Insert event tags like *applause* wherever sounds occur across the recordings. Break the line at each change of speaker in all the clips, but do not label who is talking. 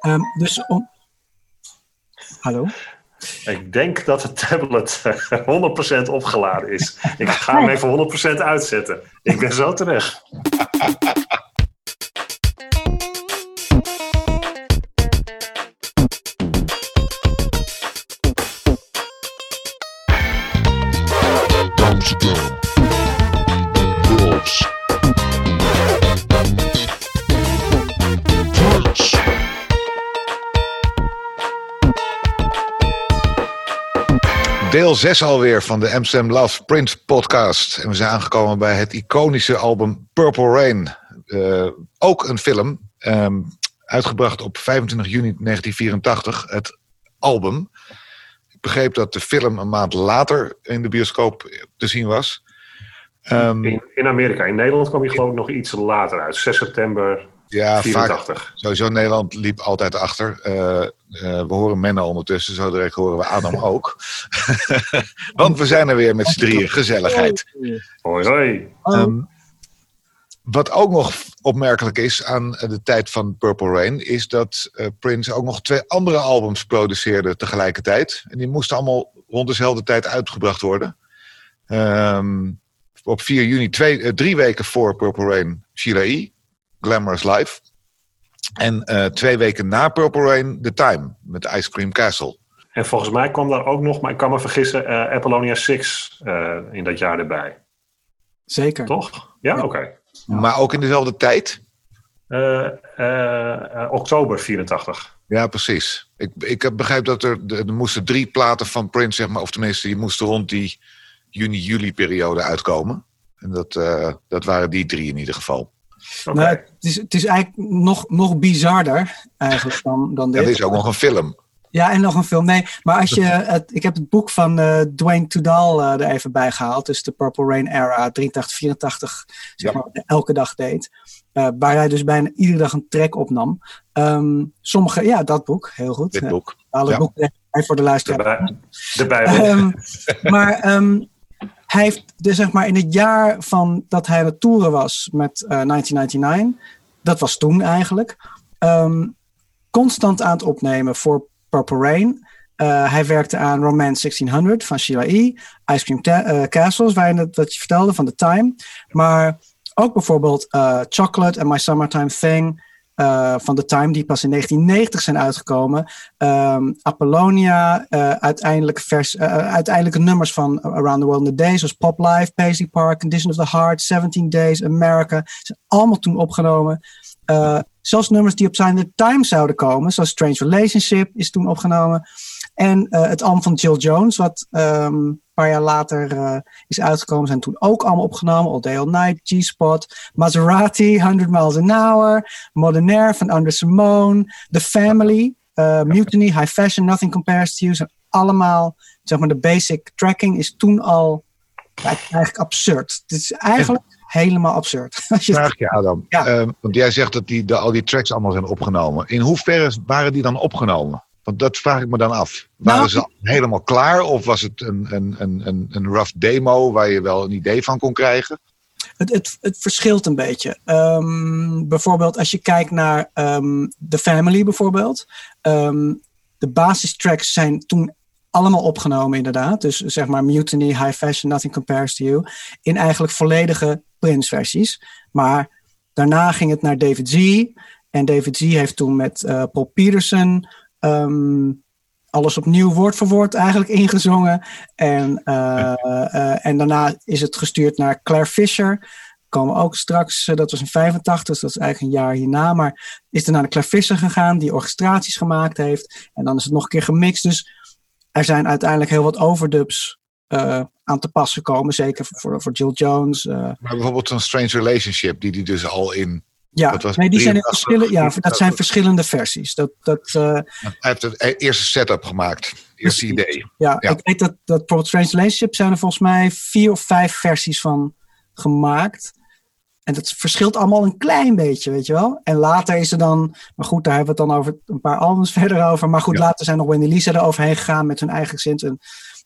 Ehm, dus om... Hallo?
Ik denk dat het tablet 100% opgeladen is. Ik ga hem even 100% uitzetten. Ik ben zo terug.
Deel 6 alweer van de Amsterdam Love Prince podcast. En we zijn aangekomen bij het iconische album Purple Rain. Eh, ook een film, ehm, uitgebracht op 25 juni 1984. Het album. Ik begreep dat de film een maand later in de bioscoop te zien was. Ehm,
In, in Amerika. In Nederland kwam je geloof ik nog iets later uit. 6 september
ja,
84.
vaak. Sowieso Nederland liep altijd achter. Eh, eh, we horen Menno ondertussen, zo direct horen we Adam *laughs* ook. *laughs* Want we zijn er weer met z'n drieën. Gezelligheid.
Hoi hoi.
Ehm, wat ook nog opmerkelijk is aan de tijd van Purple Rain, is dat eh, Prince ook nog twee andere albums produceerde tegelijkertijd. En die moesten allemaal rond dezelfde tijd uitgebracht worden. Ehm, op 4 juni, twee, drie weken voor Purple Rain, Sheila E., Glamorous Life. En eh, twee weken na Purple Rain, The Time, met Ice Cream Castle.
En volgens mij kwam daar ook nog, maar ik kan me vergissen, eh, Apollonia 6 eh, in dat jaar erbij.
Zeker.
Toch? Ja, oké.
Maar ook in dezelfde tijd.
Eh, eh, eh, oktober 84.
Ja, precies. Ik, ik heb begrepen dat er, er moesten drie platen van Prince, zeg maar, of tenminste, die moesten rond die juni-juli-periode uitkomen. En dat, eh, dat waren die drie in ieder geval.
Nou, het, is, het is eigenlijk nog, nog bizarder eigenlijk dan, dan dit.
Er is ook nog een film.
Ja, en nog een film. Nee, maar als je. Het, ik heb het boek van eh, Dwayne Tudal eh, er even bij gehaald. Dus de Purple Rain Era 83, 84. Zeg
Ja.
maar, elke dag deed. Eh, waar hij dus bijna iedere dag een track opnam. Ehm, sommige, ja, dat boek, heel goed.
Dit boek.
Alle
Ja.
boeken voor de luisteraar.
De, bij, de Bijbel.
Ehm, maar ehm, hij heeft dus zeg maar in het jaar van dat hij het toeren was met eh, 1999, dat was toen eigenlijk, ehm, constant aan het opnemen voor Purple Rain. Eh, hij werkte aan Romance 1600 van Sheila E. Ice Cream eh, Castles, het, wat je vertelde van The Time. Maar ook bijvoorbeeld eh, Chocolate and My Summertime Thing eh, van The Time, die pas in 1990 zijn uitgekomen. Ehm, Apollonia, eh, uiteindelijk, vers, eh, uiteindelijke nummers van Around the World in a Day, zoals Pop Life, Paisley Park, Condition of the Heart, 17 Days, America, zijn allemaal toen opgenomen. Zelfs nummers die op zijn The Time zouden komen, zoals Strange Relationship is toen opgenomen. En eh, het album van Jill Jones, wat ehm, een paar jaar later eh, is uitgekomen, zijn toen ook allemaal opgenomen. All Day All Night, G-Spot, Maserati, 100 Miles an Hour, Modernaire van Under Simone, The Family, eh, Mutiny, High Fashion, Nothing Compares to You. Zijn allemaal, zeg maar, de basic tracking is toen al eigenlijk absurd. Het is eigenlijk helemaal absurd. *laughs* Als je het-
Vraag je, Adam.
Ja.
Ehm, want jij zegt dat die, de, al die tracks allemaal zijn opgenomen. In hoeverre waren die dan opgenomen? Want dat vraag ik me dan af. Waren
Nou,
ze al helemaal klaar? Of was het een, een, een, een, een rough demo waar je wel een idee van kon krijgen?
Het, het, het verschilt een beetje. Ehm, bijvoorbeeld als je kijkt naar ehm The Family bijvoorbeeld. Ehm, de basistracks zijn toen allemaal opgenomen inderdaad. Dus zeg maar Mutiny, High Fashion, Nothing Compares to You. In eigenlijk volledige Prince versies. Maar daarna ging het naar David Z. En David Z heeft toen met eh, Paul Peterson... ehm, alles opnieuw woord voor woord eigenlijk ingezongen. En, eh, eh, en daarna is het gestuurd naar Claire Fisher. Komen ook straks, eh, dat was in 85, dus dat is eigenlijk een jaar hierna. Maar is er naar de Claire Fisher gegaan, die orchestraties gemaakt heeft. En dan is het nog een keer gemixt. Dus er zijn uiteindelijk heel wat overdubs aan te pas gekomen. Zeker voor, voor Jill Jones.
Maar bijvoorbeeld zo'n Strange Relationship, die die dus al in...
ja,
Dat was
nee, die zijn in
83,
verschillen, ja, dat
84.
zijn verschillende versies. Dat, dat, eh,
Hij heeft het e- eerste setup gemaakt. Het eerste idee.
Ja,
Ja.
ik weet dat, dat bijvoorbeeld Strange Relationship zijn er volgens mij vier of vijf versies van gemaakt. En dat verschilt allemaal een klein beetje, weet je wel. En later is er dan, maar goed, daar hebben we het dan over een paar albums *laughs* verder over. Maar goed,
Ja.
later zijn nog Wendy Lisa er overheen gegaan met hun eigen accent. En,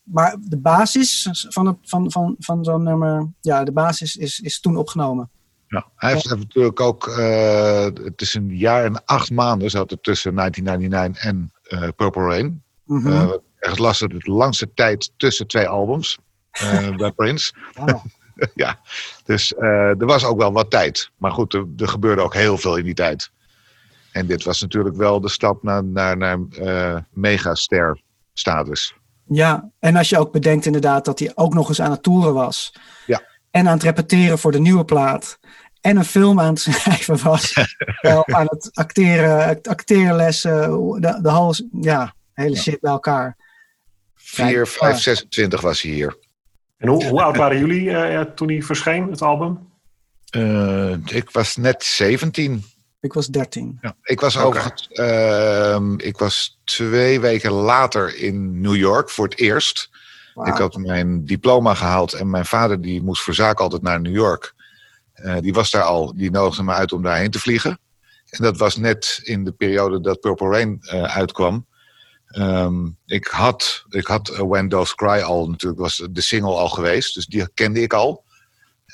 maar de basis van, het, van, van, van zo'n nummer, ja, de basis is, is toen opgenomen.
Ja, hij heeft natuurlijk ook, uh, het is een jaar en acht maanden zat er tussen 1999 en uh, Purple Rain. Mm -hmm. uh, ergens las het de langste tijd tussen twee albums *laughs* bij Prince. *laughs* Ja, dus er was ook wel wat tijd. Maar goed, er, er, gebeurde ook heel veel in die tijd. En dit was natuurlijk wel de stap naar, naar, naar megaster status.
Ja, en als je ook bedenkt inderdaad dat hij ook nog eens aan het toeren was.
Ja.
En aan het repeteren voor de nieuwe plaat. En een film aan het *laughs* schrijven was. wel aan het acteren, acteerlessen, de, de hals, ja, hele shit bij elkaar.
4, 5, 26 was hij hier.
En hoe, hoe oud waren jullie uh, toen hij verscheen, het album?
Uh, ik was net 17.
Ik was 13.
Ja, ik was okay. overigens, uh, ik was twee weken later in New York voor het eerst. Ik had mijn diploma gehaald en mijn vader die moest voor zaak altijd naar New York. Uh, die was daar al, die nodigde me uit om daarheen te vliegen. En dat was net in de periode dat Purple Rain uh, uitkwam. Um, ik had, ik had uh, When Doves Cry al, natuurlijk was de single al geweest, dus die kende ik al.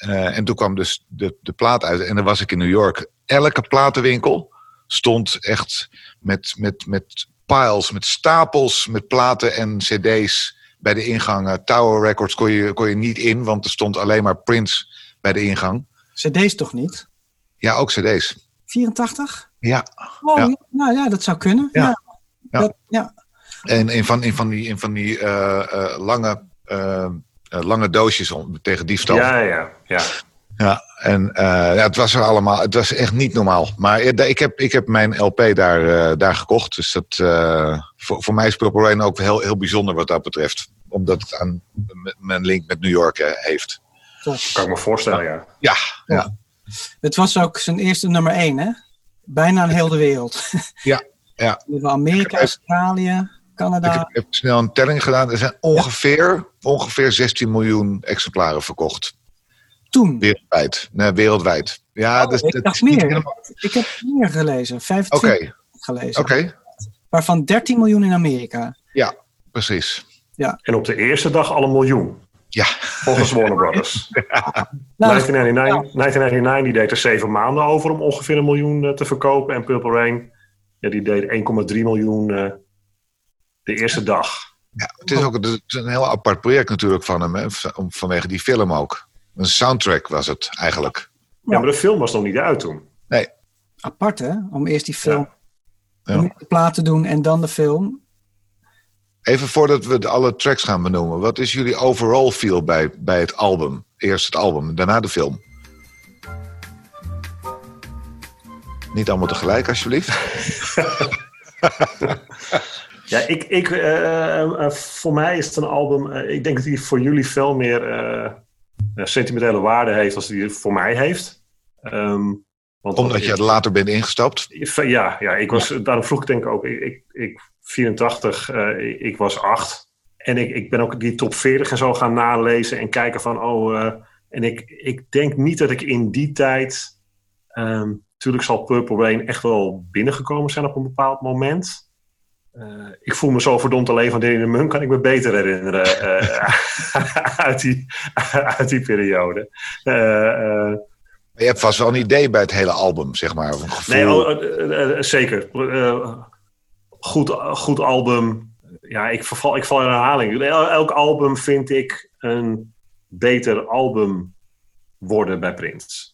En toen kwam dus de, de plaat uit en dan was ik in New York. Elke platenwinkel stond echt met, met, met piles, met stapels met platen en cd's bij de ingang. Tower Records kon je, kon je niet in, want er stond alleen maar Prince bij de ingang.
CD's toch niet?
Ja, ook CD's.
84?
Ja.
Oh, ja. Nou ja, dat zou kunnen. Ja. ja.
ja.
Dat, ja.
En in van, in van die, in van die uh, uh, lange, uh, lange doosjes om, tegen diefstal.
Ja, ja, ja.
Ja, en ja, het was er allemaal, het was echt niet normaal. Maar ik heb, ik heb mijn LP daar, daar gekocht. Dus dat, voor, voor mij is Purple Rain ook heel, heel bijzonder wat dat betreft. Omdat het aan mijn link met New York heeft.
Dat kan ik me voorstellen, ja.
Ja, ja.
Het was ook zijn eerste nummer één, hè? Bijna in heel de wereld. *laughs*
Ja, ja. *laughs*
Amerika, Australië, Canada.
Ik heb snel een telling gedaan. Er zijn ongeveer, ja. ongeveer 16 miljoen exemplaren verkocht.
Toen?
Wereldwijd. Nee, wereldwijd. Ja,
oh, dus, ik dacht meer. Helemaal... Ik heb meer gelezen. 25 okay. gelezen.
Oké. Okay.
Waarvan 13 miljoen in Amerika.
Ja, precies.
Ja.
En op de eerste dag al een miljoen.
Ja.
Volgens Warner Brothers. *laughs* ja. nou, 1999, 1999 die deed er zeven maanden over om ongeveer een miljoen uh, te verkopen. En Purple Rain, ja, die deed 1,3 miljoen uh, de eerste dag.
Ja, het is ook het is een heel apart project natuurlijk van hem, hè, vanwege die film ook. Een soundtrack was het eigenlijk.
Ja, maar de film was nog niet uit toen.
Nee.
Apart hè, om eerst die film ja. Ja. de plaat te doen en dan de film.
Even voordat we alle tracks gaan benoemen. Wat is jullie overall feel bij, bij het album? Eerst het album, daarna de film. Niet allemaal tegelijk, alsjeblieft. *laughs*
ja, ik, ik, uh, uh, voor mij is het een album. Uh, ik denk dat hij voor jullie veel meer sentimentele waarde heeft als hij voor mij heeft. Um,
want Omdat je er later bent ingestapt?
Ja, ja ik was, daarom vroeg ik denk ik ook. Ik, ik, ik 84, uh, ik was 8. En ik, ik ben ook die top 40 en zo gaan nalezen en kijken van, oh, uh, en ik, ik denk niet dat ik in die tijd, um, natuurlijk zal Purple Rain echt wel binnengekomen zijn op een bepaald moment. Uh, ik voel me zo verdomd alleen van Danny de Mun, kan ik me beter herinneren *laughs* uit, die, *laughs* uit die periode.
je hebt vast wel een idee bij het hele album, zeg maar. Of een gevoel.
Nee, oh, zeker goed, goed album. Ja, ik, verval, ik val in herhaling. Elk album vind ik een beter album worden bij Prince.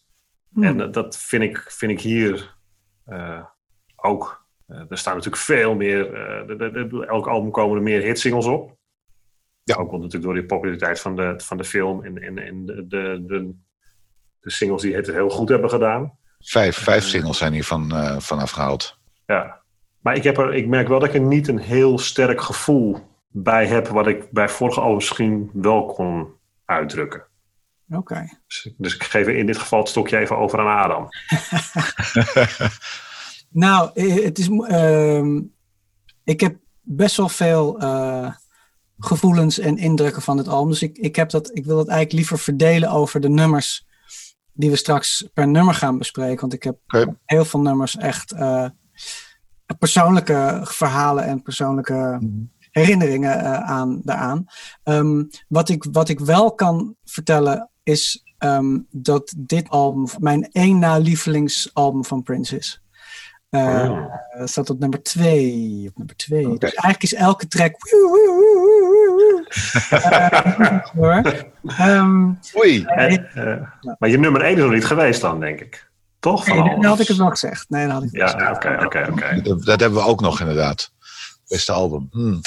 Hmm. En dat vind ik, vind ik hier uh, ook. Uh, er staan natuurlijk veel meer. Uh, de, de, de, elk album komen er meer hitsingles op. Ja. Ook natuurlijk door de populariteit van de, van de film en, en, en de, de, de, de singles die het heel goed hebben gedaan.
Vijf, vijf singles zijn hiervan uh, van afgehaald.
Ja, maar ik, heb er, ik merk wel dat ik er niet een heel sterk gevoel bij heb, wat ik bij vorige albums misschien wel kon uitdrukken.
Oké. Okay.
Dus, dus, ik geef in dit geval het stokje even over aan Adam. *laughs*
nou, eh, het is. Uh, ik heb best wel veel uh, gevoelens en indrukken van het album. Dus ik, ik, heb dat, ik wil dat eigenlijk liever verdelen over de nummers die we straks per nummer gaan bespreken. Want ik heb okay. heel veel nummers echt uh, persoonlijke verhalen en persoonlijke herinneringen uh, aan, daaraan. Um, wat, ik, wat ik wel kan vertellen is ehm, dat dit album mijn één na lievelingsalbum van Prince is. Uh,
Oh.
Staat op nummer twee. Op nummer twee.
Oké.
Dus eigenlijk is elke track. Hoor.
Oei.
En, maar je nummer 1 is nog niet geweest dan, denk ik. Toch?
Nee, dan had ik het wel gezegd. Nee, dan had ik het wel
Ja, oké, oké, oké.
Dat, dat hebben we ook nog inderdaad. Beste album. Hmm.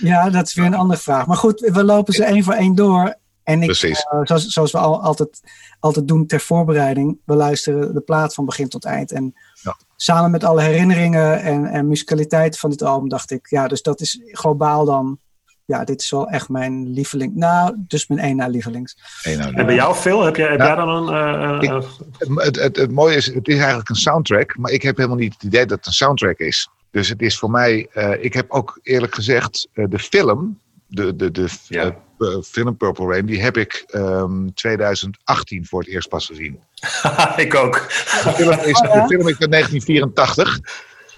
Ja, dat is weer een andere vraag. Maar goed, we lopen ze één voor één door. En ik,
Precies.
eh, zoals, zoals we al, altijd, altijd doen ter voorbereiding, we luisteren de plaat van begin tot eind. En
Ja.
samen met alle herinneringen en, en musicaliteit van dit album dacht ik, ja, dus dat is globaal dan, ja, dit is wel echt mijn lieveling. Nou, dus mijn één na lievelings.
En bij jou, Phil, heb jij, heb jij dan een... eh,
Ik-
eh,
Het, het, het mooie is, het is eigenlijk een soundtrack, maar ik heb helemaal niet het idee dat het een soundtrack is. Dus het is voor mij, eh, ik heb ook eerlijk gezegd, eh, de film, de, de, de
Ja.
eh, eh, film Purple Rain, die heb ik ehm 2018 voor het eerst pas gezien. *laughs*
ik ook.
De film is, *laughs* de film is uit 1984.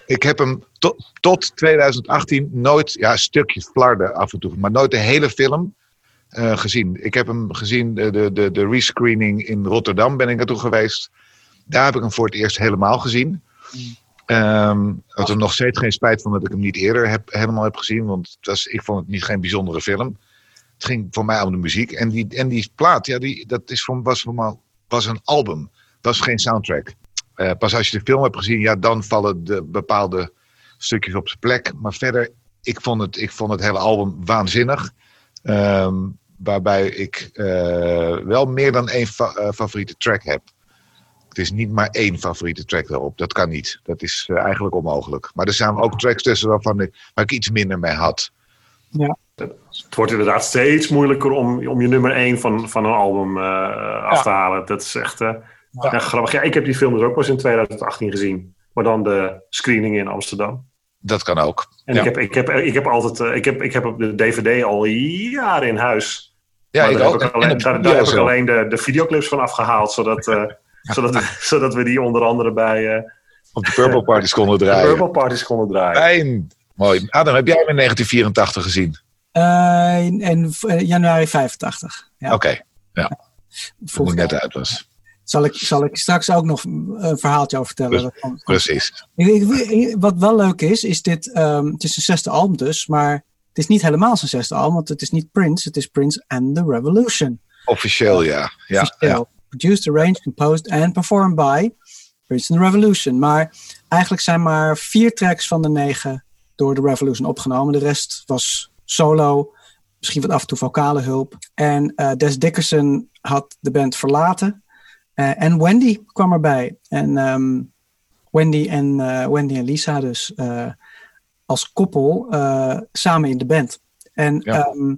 Ik heb hem to- tot 2018 nooit, ja, stukjes flarden af en toe, maar nooit de hele film eh, gezien. Ik heb hem gezien, de, de, de, de rescreening in Rotterdam ben ik naartoe geweest. Daar heb ik hem voor het eerst helemaal gezien. Ehm ik had er nog steeds geen spijt van dat ik hem niet eerder heb, helemaal heb gezien, want het was, ik vond het niet geen bijzondere film. Het ging voor mij om de muziek. En die, en die plaat, ja, die, dat is voor, was was een album. Dat was geen soundtrack. Eh, pas als je de film hebt gezien, ja, dan vallen de bepaalde stukjes op zijn plek. Maar verder, ik vond het, ik vond het hele album waanzinnig. Ehm, waarbij ik eh, wel meer dan één eh, favoriete track heb. Het is niet maar één favoriete track daarop. Dat kan niet. Dat is eh, eigenlijk onmogelijk. Maar er zijn ook tracks tussen waarvan ik, waar ik iets minder mee had.
Het wordt inderdaad steeds moeilijker om, om je nummer 1 van, van een album eh, af te halen. Dat is echt, eh, echt grappig. Ja, ik heb die film dus ook pas in 2018 gezien. Maar dan de screening in Amsterdam.
Dat kan ook.
En
Ja.
ik, heb, ik, heb, ik heb altijd... ik, heb, ik heb de DVD al jaren in huis.
Ja,
Maar
ik
daar
ook.
heb ik
En
alleen, daar, heb ik alleen de, de videoclips van afgehaald. Zodat, eh, zodat, we, *laughs* zodat we die onder andere bij eh
Op de Purple Parties konden *laughs*
de
draaien.
Purple Parties konden draaien.
Fijn. Mooi. Adam, heb jij hem in 1984 gezien?
Eh, in, in eh, januari 85. Ja,
Oké, toen
vroeg
ik
jaar.
net uit was.
Zal ik, zal ik straks ook nog een verhaaltje over vertellen.
Precies.
Wat wel leuk is, is dit, ehm, het is zijn zesde album dus, maar het is niet helemaal zijn zesde album, want het is niet Prince, het is Prince and the Revolution.
Officieel, ja. Ja,
Officieel.
ja.
Produced, arranged, composed and performed by Prince and the Revolution. Maar eigenlijk zijn maar vier tracks van de negen door de Revolution opgenomen. De rest was solo, misschien wat af en toe vocale hulp. En eh, Des Dickerson had de band verlaten. Eh, en Wendy kwam erbij. En ehm, Wendy, en, eh, Wendy en Lisa dus als koppel samen in de band. En
Ja.
ehm,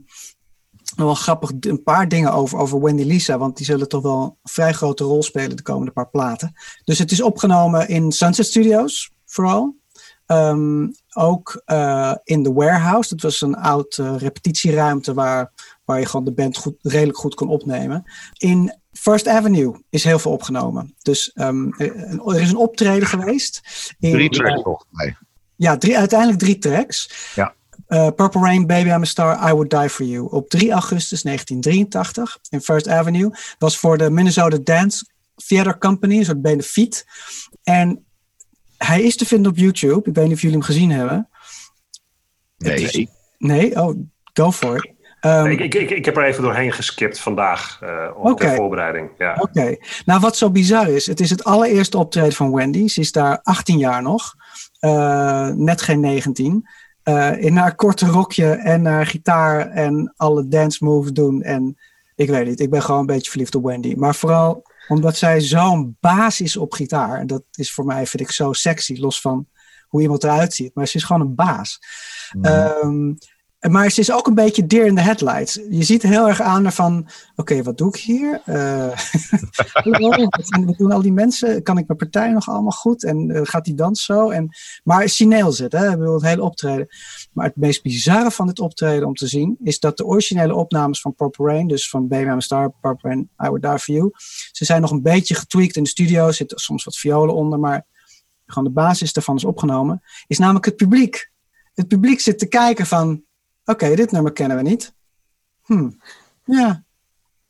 wel grappig, een paar dingen over, over Wendy Lisa, want die zullen toch wel een vrij grote rol spelen de komende paar platen. Dus het is opgenomen in Sunset Studios, vooral. Ehm, ook eh, in The Warehouse. Dat was een oud eh, repetitieruimte waar, waar je gewoon de band goed, redelijk goed kon opnemen. In First Avenue is heel veel opgenomen. Dus ehm, er, er is een optreden geweest. In,
Drie tracks volgens mij.
ja, drie, uiteindelijk drie tracks.
Ja.
Eh, Purple Rain, Baby I'm a Star, I Would Die For You. Op 3 augustus 1983 in First Avenue. was voor de Minnesota Dance Theater Company, een soort benefiet. En hij is te vinden op YouTube. Ik weet niet of jullie hem gezien hebben.
Nee.
Is- Nee? Oh, go for it. Ehm,
ik, ik, ik, ik heb er even doorheen geskipt vandaag eh om
Oké.
ter voorbereiding. Ja.
Oké. Nou, wat zo bizar is, het is het allereerste optreden van Wendy. Ze is daar 18 jaar nog. Eh, net geen 19. Eh, in haar korte rokje en haar gitaar en alle dance moves doen. En ik weet niet, ik ben gewoon een beetje verliefd op Wendy. Maar vooral omdat zij zo'n baas is op gitaar. En dat is voor mij, vind ik, zo sexy. Los van hoe iemand eruit ziet. Maar ze is gewoon een baas. Ehm, maar ze is ook een beetje deer in de headlights. Je ziet heel erg aan van... Oké, wat doe ik hier? *laughs* Hallo, wat, doen al die mensen? Kan ik mijn partij nog allemaal goed? En eh, gaat die dans zo? En, maar Chineel zit, hè? Bedoel, het hele optreden. Maar het meest bizarre van dit optreden om te zien... is dat de originele opnames van Purple Rain... dus van Baby Star, Purple Rain, I Would Die For You... ze zijn nog een beetje getweakt in de studio. Er zitten soms wat violen onder, maar... gewoon de basis daarvan is opgenomen... is namelijk het publiek. Het publiek zit te kijken van... Oké, dit nummer kennen we niet. Hm, ja.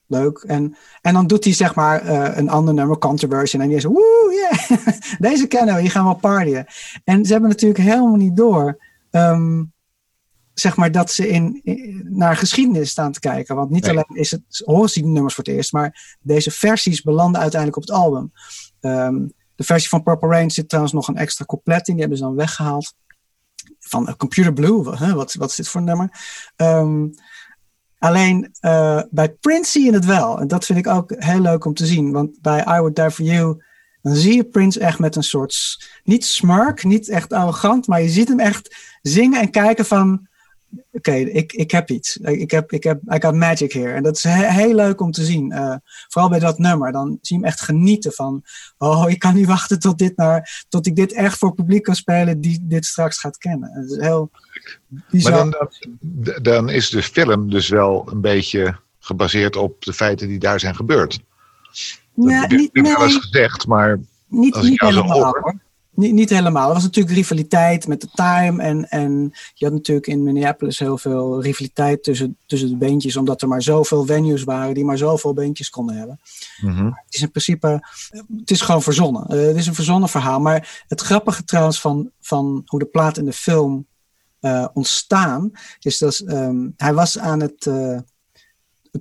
leuk. En, en dan doet hij zeg maar eh, een ander nummer, Controversy. En die is woe, yeah, *laughs* deze kennen we, hier gaan we partyen. En ze hebben natuurlijk helemaal niet door, ehm, zeg maar, dat ze in, naar geschiedenis staan te kijken. Want niet alleen is het, horen ze die nummers voor het eerst, maar deze versies belanden uiteindelijk op het album. Ehm, de versie van Purple Rain zit trouwens nog een extra couplet in, die hebben ze dan weggehaald. Van Computer Blue, wat, wat is dit voor nummer? Um, Alleen uh, bij Prince zie je het wel. En dat vind ik ook heel leuk om te zien. Want bij I Would Die For You, dan zie je Prince echt met een soort, niet smirk, niet echt arrogant, maar je ziet hem echt zingen en kijken van, oké, ik, ik heb iets. Ik heb, ik heb, I got magic here. En dat is heel leuk om te zien. Uh, vooral bij dat nummer. Dan zie je hem echt genieten van, oh, ik kan niet *laughs* wachten tot, dit naar, tot ik dit echt voor publiek kan spelen die dit straks gaat kennen. Het is heel bizar.
Maar dan, dan is de film dus wel een beetje gebaseerd op de feiten die daar zijn gebeurd.
Nee,
dat
niet, nee,
gezegd, maar
niet,
als ik
niet
jou zo
helemaal.
hoor...
Niet, niet helemaal. Er was natuurlijk rivaliteit met de Time. En, en je had natuurlijk in Minneapolis heel veel rivaliteit tussen, tussen de beentjes. Omdat er maar zoveel venues waren die maar zoveel beentjes konden hebben.
Mhm.
Het is in principe, het is gewoon verzonnen. Eh, het is een verzonnen verhaal. Maar het grappige trouwens van, van hoe de plaat in de film eh, ontstaan. Is dat ehm, hij was aan het uh,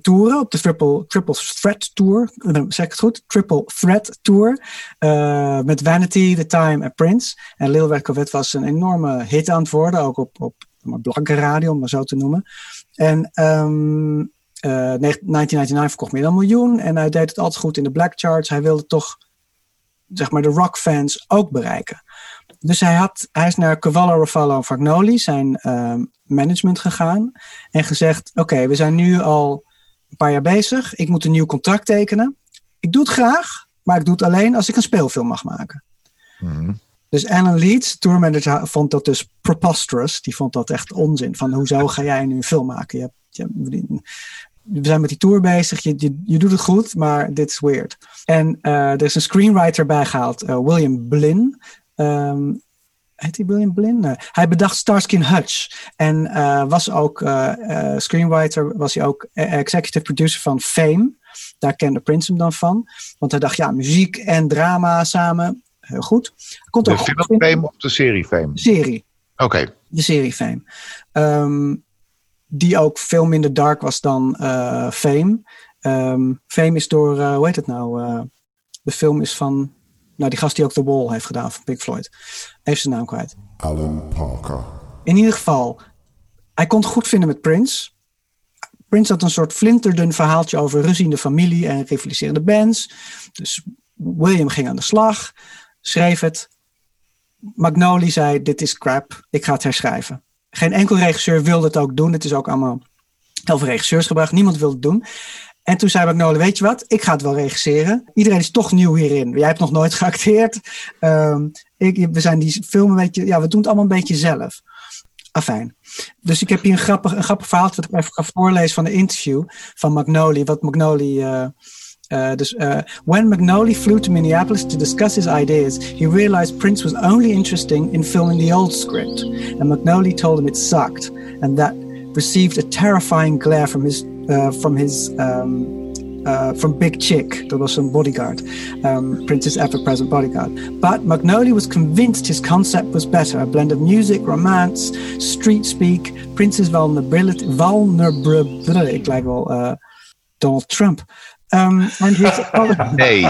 toeren op de Triple, Triple Threat Tour. Zeg ik het goed? Triple Threat Tour. Uh, met Vanity, The Time en Prince. En Lil Red Corvette was een enorme hit aan het worden. Ook op, op blanke radio, om maar zo te noemen. En um, 1999 verkocht meer dan een miljoen. En hij deed het altijd goed in de black charts. Hij wilde toch zeg maar de rockfans ook bereiken. Dus hij, had, hij is naar Cavallo Ravallo Fagnoli, zijn uh, management gegaan. En gezegd, oké, we zijn nu al paar jaar bezig. Ik moet een nieuw contract tekenen. Ik doe het graag, maar ik doe het alleen als ik een speelfilm mag maken.
Mm -hmm.
Dus Alan Leeds, tourmanager, vond dat dus preposterous. Die vond dat echt onzin. Van hoezo ga jij nu een film maken? Je je, we zijn met die tour bezig. Je, je, je, doet het goed, maar dit is weird. En uh, er is een screenwriter bijgehaald, uh, William Blinn. Um, heet hij William Blinn? Nee. Hij bedacht Starsky Hutch. En uh, was ook uh, screenwriter, was hij ook executive producer van Fame. Daar kende Prince hem dan van. Want hij dacht, ja, muziek en drama samen, heel goed. Komt
de film Fame of de serie Fame?
De serie.
Oké. Okay.
De serie Fame. Um, die ook veel minder dark was dan Fame. Um, Fame is door, hoe heet het nou? De film is van, nou die gast die ook The Wall heeft gedaan van Pink Floyd. Heeft zijn naam kwijt.
Alan Parker.
In ieder geval, hij kon het goed vinden met Prince. Prince had een soort flinterdun verhaaltje over ruzie in de familie en rivaliserende bands. Dus William ging aan de slag, schreef het. Magnoli zei, dit is crap, ik ga het herschrijven. Geen enkel regisseur wilde het ook doen. Het is ook allemaal heel veel regisseurs gebracht. Niemand wilde het doen. En toen zei Magnoli, weet je wat? Ik ga het wel regisseren. Iedereen is toch nieuw hierin. Jij hebt nog nooit *laughs* geacteerd. Um, ik, we zijn die film een beetje... Ja, we doen het allemaal een beetje zelf. Afijn. Dus ik heb hier een grappig, een grappig verhaal... wat ik even ga voorlezen van de interview van Magnoli. Wat Magnoli... Uh, uh, dus, uh, when Magnoli flew to Minneapolis to discuss his ideas, he realized Prince was only interested in filming the old script, and Magnoli told him it sucked, and that received a terrifying glare from his uh, from his um, from Big Chick, the Russian bodyguard, um, Prince's ever-present bodyguard. But Magnoli was convinced his concept was better, a blend of music, romance, street speak, Prince's vulnerability, vulnerability, ik lijk wel Donald Trump. Um, and his *laughs*
nee,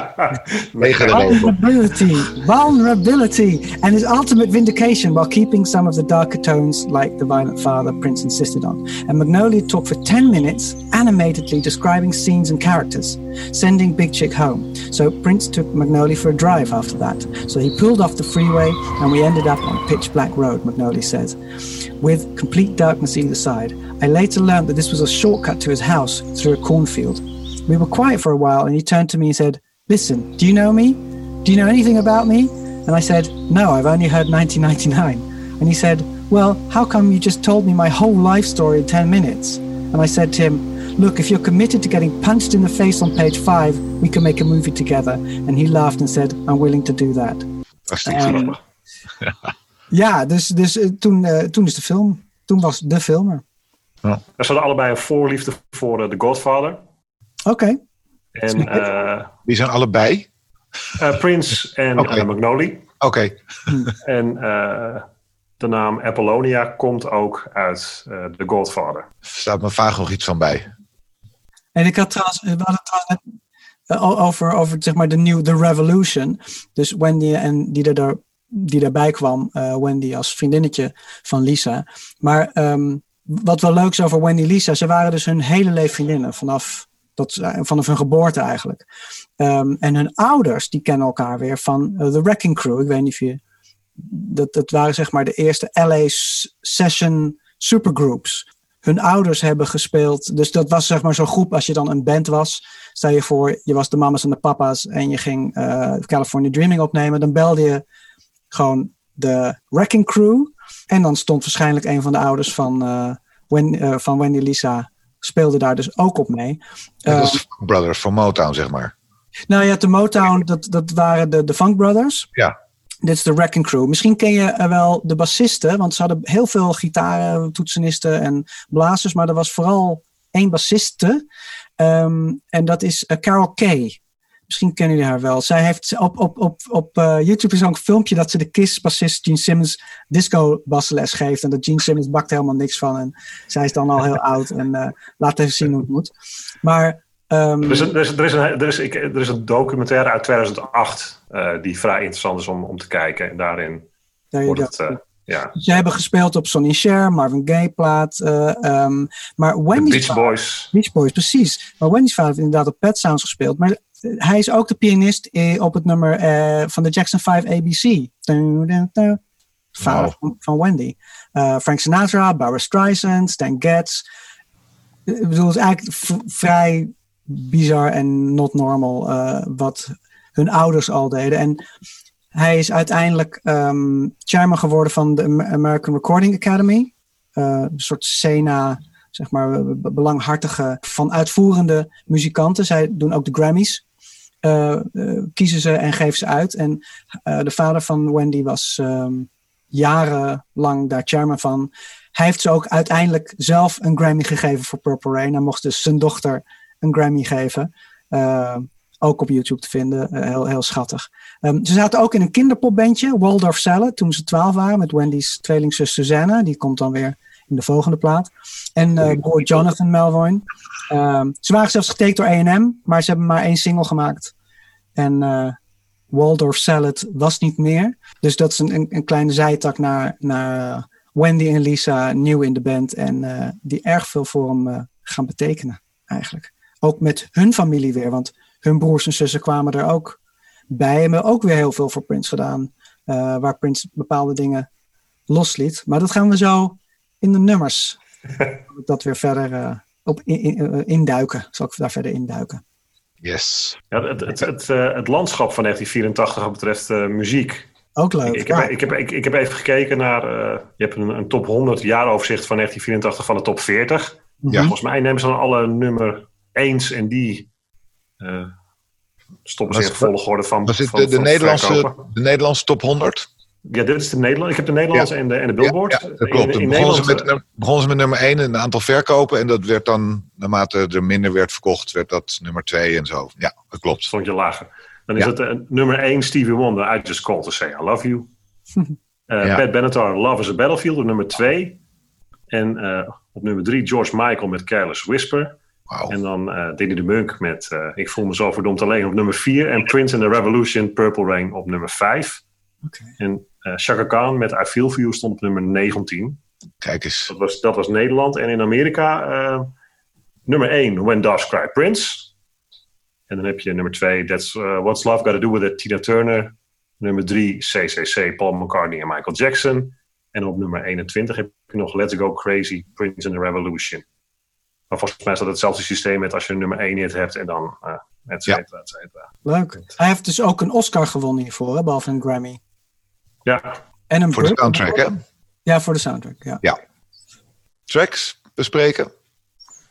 vulnerability, vulnerability, and his ultimate vindication while keeping some of the darker tones like the violent father Prince insisted on. And Magnolia talked for 10 minutes, animatedly describing scenes and characters, sending Big Chick home. So Prince took Magnolia for a drive after that. So he pulled off the freeway, and we ended up on a pitch black road, Magnolia says, with complete darkness either side. I later learned that this was a shortcut to his house through a cornfield. We were quiet for a while, and he turned to me and said, Listen, do you know me? Do you know anything about me? And I said, No, I've only heard 1999. And he said, Well, how come you just told me my whole life story in 10 minutes? And I said to him, Look, if you're committed to getting punched in the face on page five, we can make a movie together. And he laughed and said, I'm willing to do that.
Um,
ja, *laughs* dus, dus uh, toen, uh, toen is de film. Toen was de filmer.
Ja. Ze hadden allebei een voorliefde voor uh, The Godfather.
Oké.
En eh,
Die zijn allebei?
eh, Prince en
Oké.
eh, Magnoli.
Oké.
En eh, de naam Apollonia komt ook uit eh The Godfather.
Staat me vaag nog iets van bij.
En ik had trouwens, we hadden trouwens eh, over, over zeg maar de nieuwe The Revolution. Dus Wendy en die, er, daar- die daarbij kwam, eh, Wendy als vriendinnetje van Lisa. Maar ehm, wat wel leuk is over Wendy en Lisa, ze waren dus hun hele leven vriendinnen vanaf, ze- vanaf hun geboorte eigenlijk. Ehm, en hun ouders, die kennen elkaar weer van eh, The Wrecking Crew. Ik weet niet of je. Dat, dat waren zeg maar de eerste LA session supergroups hun ouders hebben gespeeld. Dus dat was zeg maar zo'n groep als je dan een band was. Stel je voor, je was de mama's en de papa's en je ging eh, California Dreaming opnemen. Dan belde je gewoon de Wrecking Crew. En dan stond waarschijnlijk een van de ouders van, eh, eh, van Wendy Lisa speelde daar dus ook op mee.
Dat is Brothers van Motown, zeg maar.
nou ja, de Motown, dat, dat waren de, de Funk Brothers.
Ja.
Dit is de Wrecking Crew. Misschien ken je eh, wel de bassisten, want ze hadden heel veel gitaren, toetsenisten en blazers, maar er was vooral één bassiste. Ehm, en dat is eh, Carol Kay. Misschien kennen jullie haar wel. Zij heeft op, op, op, op eh, YouTube is ook een filmpje dat ze de Kiss-bassist Gene Simmons disco basles geeft. En dat Gene Simmons bakt helemaal niks van. En zij is dan al heel oud en eh, laat even zien hoe het moet. Maar
Er is, een, er, is, er, is een, er, is, ik, er is een documentaire uit 2008 eh, die vrij interessant is om, om te kijken. En daarin wordt het... ja,
Ze hebben gespeeld op Sonny Cher, Marvin Gaye plaat. eh, ehm, maar Wendy's
Beach
vader-
Boys.
Beach Boys, precies. Maar Wendy's vader heeft inderdaad op Pet Sounds gespeeld. Maar eh, hij is ook de pianist eh, op het nummer van de Jackson 5 ABC. Vader van, Wendy. Frank Sinatra, Barbara Streisand, Stan Getz. Ik bedoel, het is eigenlijk vrij bizar en not normal wat hun ouders al deden. En hij is uiteindelijk ehm, chairman geworden van de Am- American Recording Academy. Eh, een soort Sena, zeg maar, be- belanghartige van uitvoerende muzikanten. Zij doen ook de Grammys. Eh, eh, kiezen ze en geven ze uit. En de vader van Wendy was ehm, jarenlang daar chairman van. Hij heeft ze ook uiteindelijk zelf een Grammy gegeven voor Purple Rain. Hij mocht dus zijn dochter een Grammy geven. Ook op YouTube te vinden. Eh, heel, heel schattig. Ehm, ze zaten ook in een kinderpopbandje, Waldorf Salad, toen ze twaalf waren, met Wendy's tweelingzus Susanna. Die komt dan weer in de volgende plaat. En broer Jonathan Melvoin. Ehm, ze waren zelfs getekend door A&M, maar ze hebben maar één single gemaakt. En eh, Waldorf Salad was niet meer. Dus dat is een, een, een kleine zijtak naar, naar Wendy en Lisa, nieuw in de band. En die erg veel voor hem gaan betekenen, eigenlijk. Ook met hun familie weer, want hun broers en zussen kwamen er ook bij. En hebben ook weer heel veel voor Prince gedaan. eh, waar Prince bepaalde dingen losliet. Maar dat gaan we zo in de nummers. *laughs* dat weer verder eh, op in, in- eh, induiken. Zal ik daar verder induiken.
Yes.
Ja, het, het, het, het landschap van 1984 wat betreft eh, muziek.
Ook leuk.
Ik heb, ik, heb, ik, ik heb even gekeken naar. eh, je hebt een, een top 100 jaaroverzicht van 1984 van de top 40.
Mhm.
Ja.
Volgens mij nemen ze dan alle nummer 1 en die. Eh, stoppen ze in volgorde van.
Was dit
van-
de, de,
van
Nederlandse, de Nederlandse top 100?
Ja, dit is de Nederland. Ik heb de Nederlandse en, de, en de Billboard.
Ja, ja, dat klopt.
In,
begonnen, ze met, num- begonnen ze met nummer 1 en een aantal verkopen. En dat werd dan, naarmate er minder werd verkocht, werd dat nummer 2 en zo. Ja, dat klopt.
stond je lager. Dan is het eh, nummer 1 Stevie Wonder. I just called to say I love you. *laughs*
Ja.
Pat Benatar, Love is a Battlefield op nummer 2. En op nummer 3 George Michael met Careless Whisper. En dan eh Diddy de Munk met eh, Ik voel me zo verdomd alleen op nummer 4. En Prince and the Revolution, Purple Rain op nummer 5.
Oké.
En eh Chaka Khan met I Feel For You stond op nummer 19.
Kijk eens.
Dat was, dat was Nederland. En in Amerika nummer 1 When Doves Cry Prince. En dan heb je nummer 2 That's uh, What's Love Got To Do With It Tina Turner. Nummer 3 CCC Paul McCartney en Michael Jackson. En op nummer 21 heb je nog Let's Go Crazy Prince and the Revolution. Maar volgens mij is dat hetzelfde systeem met als je een nummer 1 hit hebt en dan uh, et cetera, et cetera.
Leuk. Hij heeft dus ook een Oscar gewonnen hiervoor, hè, behalve een Grammy.
Ja,
En een
Voor de soundtrack, hè?
Ja, voor de soundtrack. Ja.
Tracks bespreken.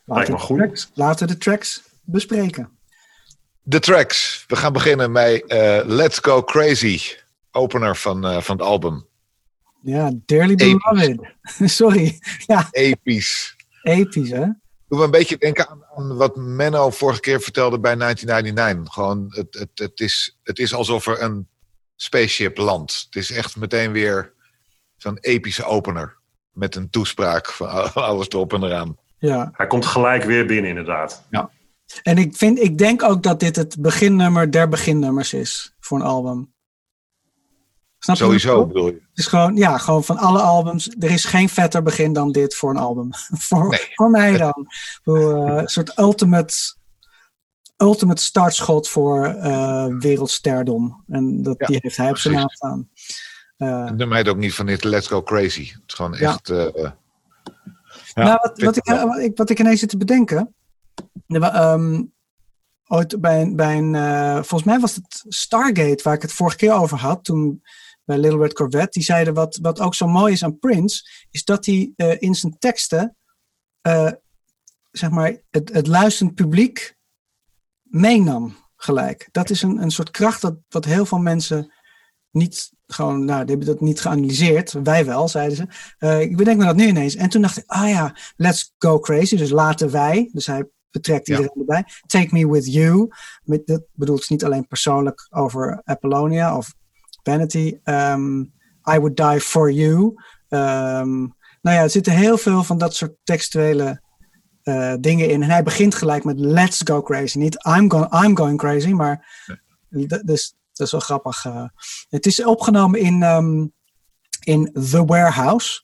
Laten,
me
we
goed.
de tracks, laten we de tracks bespreken.
De tracks. We gaan beginnen met eh, Let's Go Crazy. Opener van, eh, van het album.
Ja, Dearly. Beloved. *laughs* Sorry. Ja,
Episch.
episch hè.
Doe me een beetje denken aan, aan, wat Menno vorige keer vertelde bij 1999. Gewoon, het, het, het, is, het is alsof er een spaceship landt. Het is echt meteen weer zo'n epische opener. Met een toespraak van *laughs* alles erop en eraan.
Ja.
Hij komt gelijk weer binnen, inderdaad.
Ja. En ik, vind, ik denk ook dat dit het beginnummer der beginnummers is voor een album.
Snap je Sowieso bedoel je?
Het is gewoon, ja, gewoon van alle albums. Er is geen vetter begin dan dit voor een album. *laughs* voor, voor mij dan. uh, een soort ultimate, ultimate startschot voor uh, wereldsterdom. En dat, die heeft hij op zijn naam staan.
Uh, het ook niet van dit Let's Go Crazy. Het is gewoon echt... Ja.
ja, nou, wat, wat, ik, wat, ik, wat ik ineens zit te bedenken... Um, ooit bij een, bij een volgens mij was het Stargate waar ik het vorige keer over had, toen bij Little Red Corvette, die zeiden wat, wat ook zo mooi is aan Prince, is dat hij uh, in zijn teksten, uh, zeg maar, het, het luisterend publiek meenam gelijk. Dat is een, een soort kracht dat, wat heel veel mensen niet gewoon, nou, die hebben dat niet geanalyseerd. Wij wel, zeiden ze. Uh, ik bedenk me dat nu ineens. En toen dacht ik, ah ja, let's go crazy. Dus laten wij. Dus hij betrekt iedereen ja. erbij. Take me with you. Met, dat bedoelt niet alleen persoonlijk over Apollonia of Vanity. Um, I would die for you. Um, nou ja, er zitten heel veel van dat soort textuele uh, dingen in. En hij begint gelijk met let's go crazy. Niet I'm, go I'm going crazy, maar dus dat is wel grappig. Uh, het is opgenomen in, um, in The Warehouse,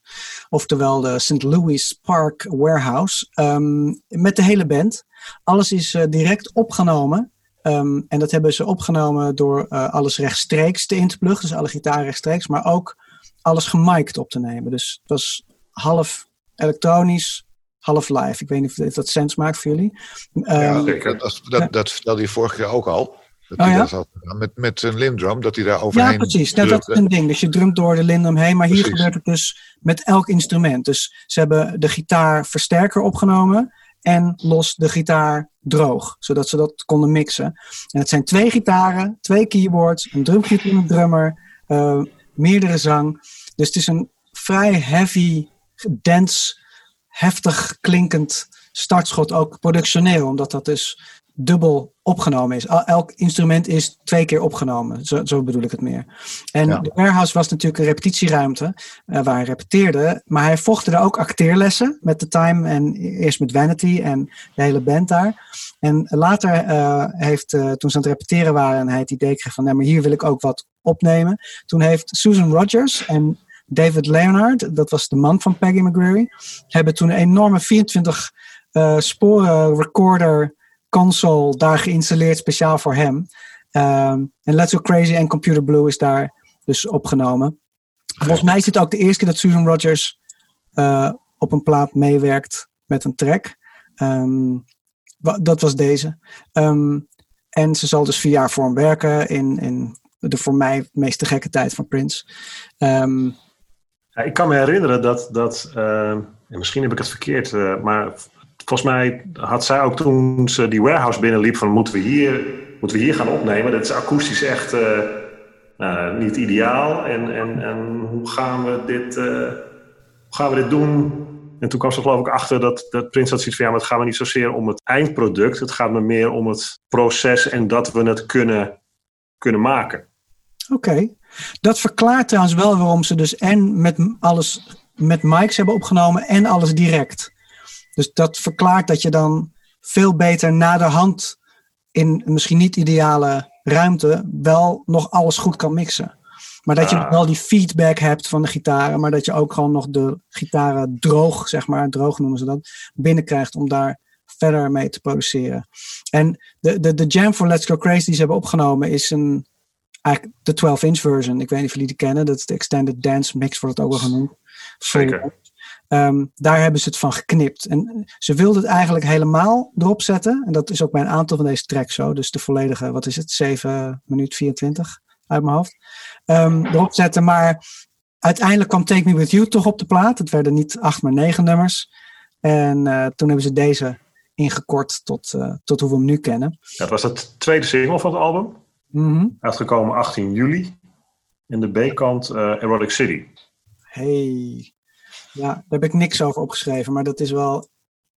oftewel de St. Louis Park Warehouse, um, met de hele band. Alles is uh, direct opgenomen. Um, en dat hebben ze opgenomen door uh, alles rechtstreeks te in te pluggen, dus alle gitaar rechtstreeks, maar ook alles gemiked op te nemen. Dus het was half elektronisch, half live. Ik weet niet of dat sens maakt voor jullie.
ja, zeker. Dat, dat, dat vertelde je vorige keer ook al. Dat oh, ja? met, met een lindrum, dat hij daar overheen
Ja, precies. Nou, dat is een ding. Dus je drumt door de lindrum heen. Maar hier gebeurt het dus met elk instrument. Dus ze hebben de gitaar versterker opgenomen en los de gitaar droog. Zodat ze dat konden mixen. En het zijn twee gitaren, twee keyboards, een drumkit en een drummer, uh, meerdere zang. Dus het is een vrij heavy, dense, heftig klinkend startschot. Ook productioneel, omdat dat dus dubbel opgenomen is. Elk instrument is twee keer opgenomen. Zo, zo bedoel ik het meer. En de warehouse was natuurlijk een repetitieruimte uh, waar hij repeteerde. Maar hij volgde er ook acteerlessen met The Time en eerst met Vanity en de hele band daar. En later uh, heeft, uh, toen ze aan het repeteren waren en hij het idee kreeg van, nee, maar hier wil ik ook wat opnemen. Toen heeft Susan Rogers en David Leonard, dat was de man van Peggy McGreary, hebben toen een enorme 24 sporen recorder console daar geïnstalleerd speciaal voor hem. Um, en Let's Go Crazy en Computer Blue is daar dus opgenomen. Volgens mij is het ook de eerste keer dat Susan Rogers uh, op een plaat meewerkt met een track. Um, dat was deze. Um, en ze zal dus vier jaar voor hem werken in, in de voor mij meest gekke tijd van Prince.
Ik kan me herinneren dat, dat en misschien heb ik het verkeerd, uh, maar volgens mij had zij ook toen ze die warehouse binnenliep van moeten we hier, moeten we hier gaan opnemen. Dat is akoestisch echt uh, nou, niet ideaal. En, en, en hoe, gaan we dit, uh, hoe gaan we dit doen? En toen kwam ze geloof ik achter dat, dat Prins had zoiets van ja, maar het gaat me niet zozeer om het eindproduct. Het gaat me meer om het proces en dat we het kunnen, kunnen maken.
Oké. Dat verklaart trouwens wel waarom ze dus en met alles met mics hebben opgenomen en alles direct. Dus dat verklaart dat je dan veel beter na de hand in misschien niet ideale ruimte wel nog alles goed kan mixen. Maar dat je ah. wel die feedback hebt van de gitaren, maar dat je ook gewoon nog de gitaren droog, zeg maar, droog noemen ze dat, binnenkrijgt om daar verder mee te produceren. En de, de, de jam voor Let's Go Crazy die ze hebben opgenomen is een, eigenlijk de 12-inch version. Ik weet niet of jullie die kennen. Dat is de Extended Dance Mix, wordt het ook wel genoemd.
Zeker.
Um, daar hebben ze het van geknipt. En ze wilden het eigenlijk helemaal erop zetten. En dat is ook bij een aantal van deze tracks zo. Dus de volledige, wat is het, 7 minuut 24 uit mijn hoofd. Um, erop zetten. Maar uiteindelijk kwam Take Me With You toch op de plaat. Het werden niet acht, maar negen nummers. En uh, toen hebben ze deze ingekort tot, uh, tot hoe we hem nu kennen.
Dat was het tweede single van het album.
Mm -hmm.
Uitgekomen 18 juli. In de B-kant uh, Erotic City.
Hey. Ja, daar heb ik niks over opgeschreven, maar dat is wel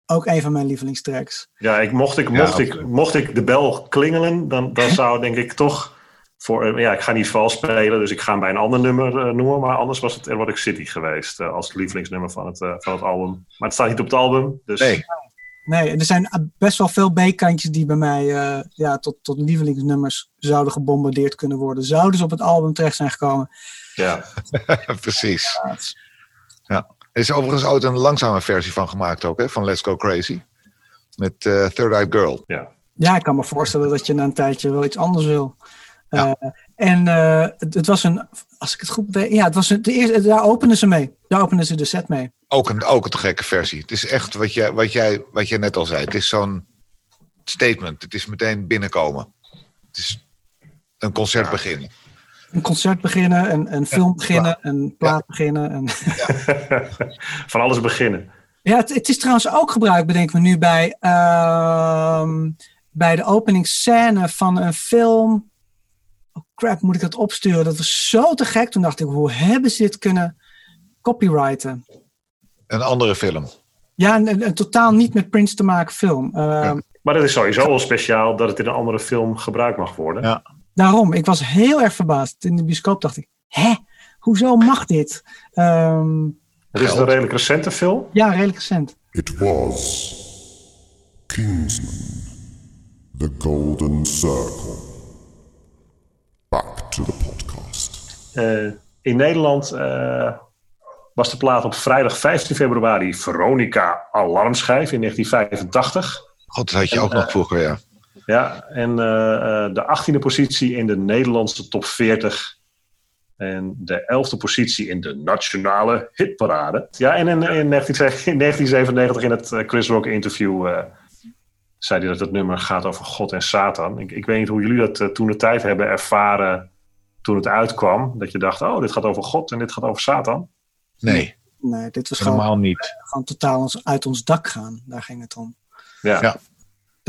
ook een van mijn lievelingstracks.
Ja, ik, mocht, ik, mocht, ik, mocht ik de bel klingelen, dan, dan zou denk ik toch voor, ja, ik ga niet vals spelen, dus ik ga hem bij een ander nummer uh, noemen. Maar anders was het Erotic City geweest uh, als lievelingsnummer van het, uh, van het album. Maar het staat niet op het album. Dus...
Nee.
Nee, er zijn best wel veel B-kantjes die bij mij ja, tot, tot lievelingsnummers zouden gebombardeerd kunnen worden. Zouden ze op het album terecht zijn gekomen.
Ja, *laughs*
precies. Ja. Er is overigens ooit een langzame versie van gemaakt ook, hè, van Let's Go Crazy. Met Third Eye Girl.
Ja.
ja, ik kan me voorstellen dat je na een tijdje wel iets anders wil. Ja. Uh, en uh, het, het, was een, als ik het goed weet, ja, het was een, de eerste, daar openden ze mee. Daar openden ze de set mee.
Ook een, ook een te gekke versie. Het is echt wat jij, wat, jij, wat jij net al zei. Het is zo'n statement. Het is meteen binnenkomen. Het is een concert ja. beginnen.
Een concert beginnen, een, een film beginnen, een plaat beginnen. En *laughs*
Van alles beginnen.
Ja, het, het, is trouwens ook gebruikt, bedenk me nu, bij, uh, bij de openingsscène van een film oh crap, moet ik dat opsturen? Dat was zo te gek. Toen dacht ik, hoe hebben ze dit kunnen copyrighten?
Een andere film.
Ja, een, een, een totaal niet met Prince te maken film. Uh, ja.
Maar dat is sowieso wel speciaal dat het in een andere film gebruikt mag worden.
Ja.
Daarom, ik was heel erg verbaasd. In de bioscoop dacht ik, hè, hoezo mag dit? Um,
het is een redelijk recente film?
Ja, redelijk recent.
It was Kingsman, The Golden Circle. Back to the podcast.
Uh, in Nederland uh, was de plaat op vrijdag 15 februari Veronica Alarmschijf in 1985.
God, dat had je en, ook nog vroeger, ja.
Ja, en uh, de 18e positie in de Nederlandse top 40. En de 11e positie in de nationale hitparade. Ja, en in, in, 19, in 1997 in het Chris Rock interview zei hij dat het nummer gaat over God en Satan. Ik, ik weet niet hoe jullie dat uh, toen de tijd hebben ervaren toen het uitkwam. Dat je dacht, oh, dit gaat over God en dit gaat over Satan.
Nee.
Nee, dit was
Helemaal
gewoon,
niet.
gewoon totaal ons, uit ons dak gaan. Daar ging het om.
Ja.
Ja.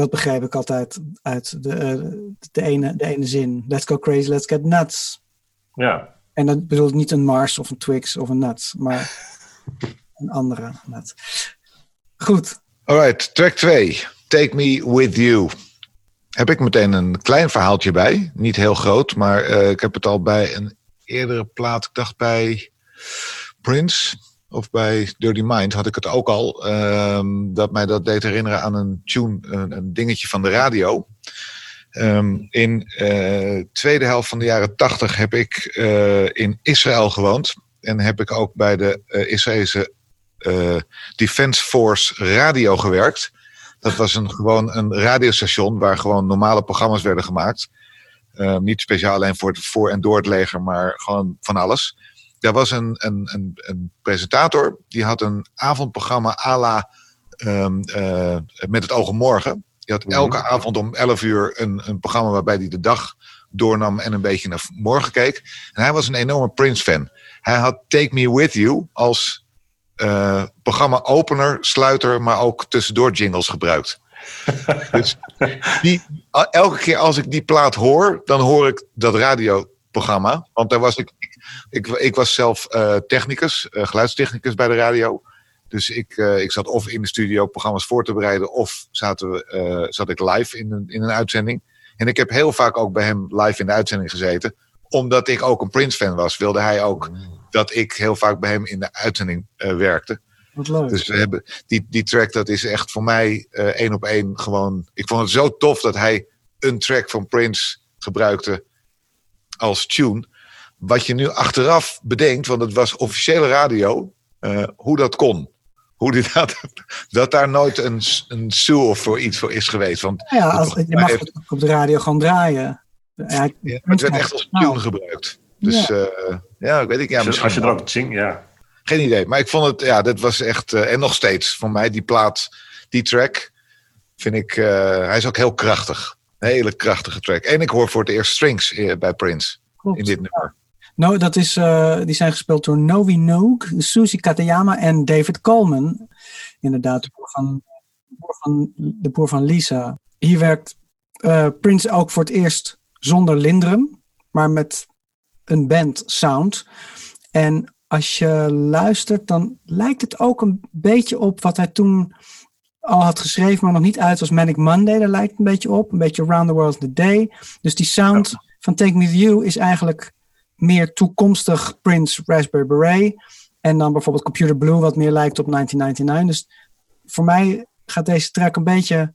Dat begreep ik altijd uit de, uh, de, ene, de ene zin. Let's go crazy, let's get nuts.
Ja.
En dat bedoelt niet een Mars of een Twix of een Nuts, maar een andere nut. Goed.
Alright, track 2. Take Me With You. Heb ik meteen een klein verhaaltje bij. Niet heel groot, maar uh, ik heb het al bij een eerdere plaat. Ik dacht bij Prince of bij Dirty Mind had ik het ook al. Uh, dat mij dat deed herinneren aan een tune, een, een dingetje van de radio. Um, in de uh, tweede helft van de jaren tachtig heb ik uh, in Israël gewoond. En heb ik ook bij de uh, Israëlische Defense Force radio gewerkt. Dat was een, gewoon een radiostation waar gewoon normale programma's werden gemaakt. Uh, niet speciaal alleen voor, het, voor en door het leger, maar gewoon van alles. Daar was een, een, een, een presentator, die had een avondprogramma à la um, uh, Met het op morgen. Die had elke mm -hmm. avond om 11 uur een, een programma waarbij hij de dag doornam en een beetje naar morgen keek. En hij was een enorme Prince-fan. Hij had Take Me With You als uh, programma opener, sluiter, maar ook tussendoor jingles gebruikt. *laughs* dus die, elke keer als ik die plaat hoor, dan hoor ik dat radioprogramma. Want daar was ik, ik, ik was zelf uh, technicus, uh, geluidstechnicus bij de radio. Dus ik, ik zat of in de studio programma's voor te bereiden, of zaten we, zat ik live in een, in een uitzending. En ik heb heel vaak ook bij hem live in de uitzending gezeten. Omdat ik ook een Prince-fan was, wilde hij ook dat ik heel vaak bij hem in de uitzending uh, werkte.
Wat leuk.
Dus we hebben die, die track, dat is echt voor mij uh, één op één gewoon. Ik vond het zo tof dat hij een track van Prince gebruikte als tune. Wat je nu achteraf bedenkt, want het was officiële radio, uh, hoe dat kon. Hoe die *laughs* dat, dat daar nooit een, een sue of voor iets voor is geweest. Want
ja, als, je mag heeft, het op de radio gewoon draaien.
Ja, ja, het werd echt als tune nou. gebruikt. Dus ja, uh, ja weet ik. Ja,
dus als je er ook zing, ja.
Geen idee. Maar ik vond het, ja, dat was echt. Uh, en nog steeds, voor mij, die plaat, die track, vind ik. Uh, hij is ook heel krachtig. Een hele krachtige track. En ik hoor voor het eerst strings bij Prince.
Klopt.
In dit nummer.
No, dat is, uh, die zijn gespeeld door Novi Noog, Susie Katayama en David Coleman. Inderdaad, de boer van, de boer van, de boer van Lisa. Hier werkt Prince ook voor het eerst zonder Lindrum, maar met een band sound. En als je luistert, dan lijkt het ook een beetje op wat hij toen al had geschreven, maar nog niet uit was Manic Monday. Daar lijkt het een beetje op. Een beetje Around the World in a Day. Dus die sound van Take Me To You is eigenlijk meer toekomstig Prince Raspberry Beret. En dan bijvoorbeeld Computer Blue, wat meer lijkt op 1999. Dus voor mij gaat deze track een beetje.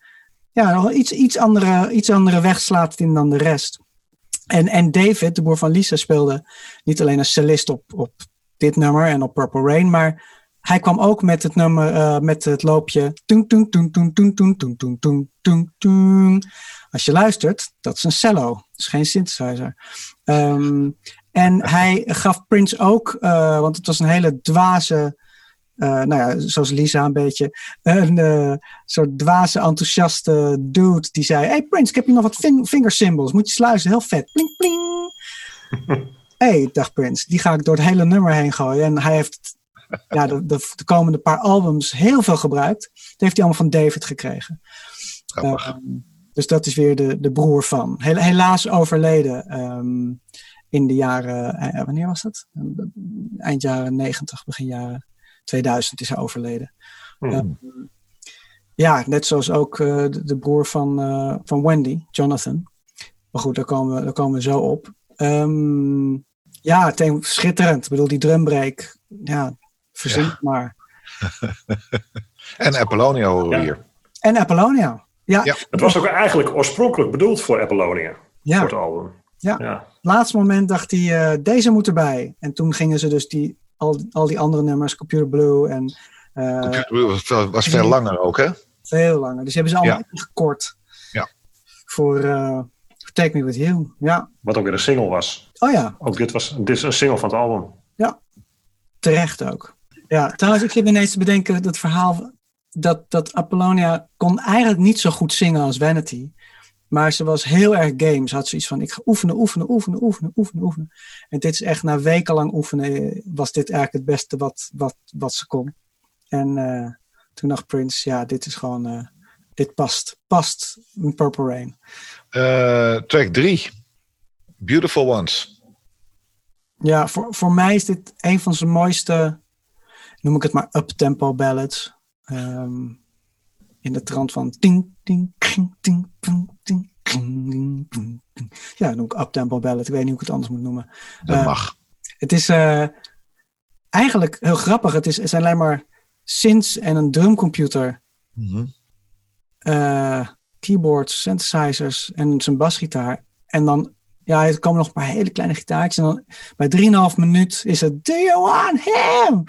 Ja, nog iets, iets, andere, iets andere weg slaat in dan de rest. En, en David, de boer van Lisa, speelde niet alleen als cellist op, op dit nummer en op Purple Rain, maar hij kwam ook met het nummer, met het loopje. Als je luistert, dat is een cello, is geen synthesizer en hij gaf Prince ook, uh, want het was een hele dwaze, uh, nou ja, zoals Lisa een beetje, een uh, soort dwaze, enthousiaste dude die zei: Hey Prince, ik heb hier nog wat ving finger symbols, moet je sluizen, heel vet. Pling, pling. *laughs* hey, dacht Prince, die ga ik door het hele nummer heen gooien. En hij heeft ja, de, de, de, komende paar albums heel veel gebruikt. Dat heeft hij allemaal van David gekregen. Uh, dus dat is weer de, de broer van. helaas overleden um, in de jaren, uh, wanneer was dat? Eind jaren 90, begin jaren 2000 is hij overleden. Mm. Uh, ja, net zoals ook uh, de, de, broer van, van Wendy, Jonathan. Maar goed, daar komen we, daar komen we zo op. Um, ja, het schitterend. Ik bedoel, die drumbreak. Ja, Verzin ja. maar. *laughs*
en Apollonia horen we ja. hier.
En Apollonia. Ja. ja.
Het was ook eigenlijk oorspronkelijk bedoeld voor Apollonia. Ja. Voor het album.
Ja. ja. Laatste moment dacht hij, uh, deze moet erbij. En toen gingen ze dus die, al, al die andere nummers, Computer Blue en...
Uh, Computer Blue was, veel, was veel langer ook, hè?
Veel langer. Dus hebben ze allemaal gekort.
Ja.
Voor, uh, Take Me With You, ja.
Wat ook weer een single was.
Oh ja.
Ook dit was dit is een single van het album.
Ja. Terecht ook. Ja, trouwens, ik zit ineens te bedenken dat verhaal dat, dat Apollonia kon eigenlijk niet zo goed zingen als Vanity. Maar ze was heel erg game. Ze had zoiets van, ik ga oefenen, oefenen, oefenen, oefenen, oefenen, oefenen. En dit is echt na wekenlang oefenen, was dit eigenlijk het beste wat, wat, wat ze kon. En uh, toen dacht Prince, ja, dit is gewoon, uh, dit past, past in Purple Rain.
Uh, track 3, Beautiful Ones.
Ja, voor, voor mij is dit een van zijn mooiste noem ik het maar up-tempo ballads. Um, in de trant van ting, ting, ting, ting, ting, Ja, noem ik up-tempo ballad. Ik weet niet hoe ik het anders moet noemen.
Dat uh, mag.
Het is uh, eigenlijk heel grappig. Het, is, het zijn alleen maar synths en een drumcomputer. Mm -hmm. uh, keyboards, synthesizers en zijn basgitaar. En dan ja, er komen nog een paar hele kleine gitaartjes. En dan bij 3,5 minuut is het, do you want him?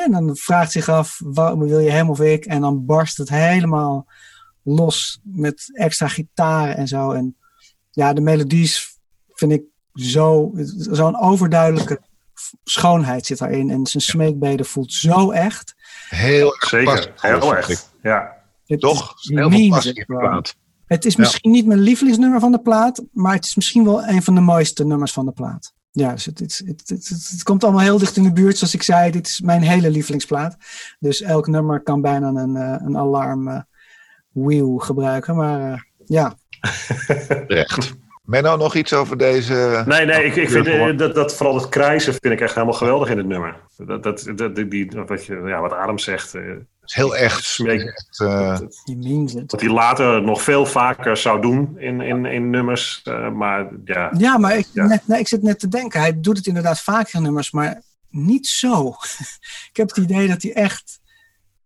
En dan vraagt zich af, wat, wil je hem of ik? En dan barst het helemaal los met extra gitaren en zo. En ja, de melodies vind ik zo, zo'n overduidelijke schoonheid zit daarin. En zijn smeekbeden voelt zo echt.
Heel erg
Zeker, heel erg. Ja.
Toch? Heel veel passie
het is misschien niet mijn lievelingsnummer van de plaat, maar het is misschien wel een van de mooiste nummers van de plaat. Ja, dus het, het, het, het, komt allemaal heel dicht in de buurt. Zoals ik zei, dit is mijn hele lievelingsplaat. Dus elk nummer kan bijna een, eh, een alarm uh, wheel gebruiken. Maar uh, ja. *laughs*
Recht. Menno, nog iets over deze...
Nee, nee, ik, ik vind dat, dat vooral het krijzen vind ik echt helemaal geweldig in het nummer. Dat, dat, dat, die, wat, je, ja, wat Adam zegt,
is heel echt. Smeek, echt uh,
wat hij later nog veel vaker zou doen in, in, in nummers. Uh, maar ja.
Ja, maar ik, ja. Net, nee, ik zit net te denken. Hij doet het inderdaad vaker in nummers, maar niet zo. *laughs* ik heb het idee dat hij echt,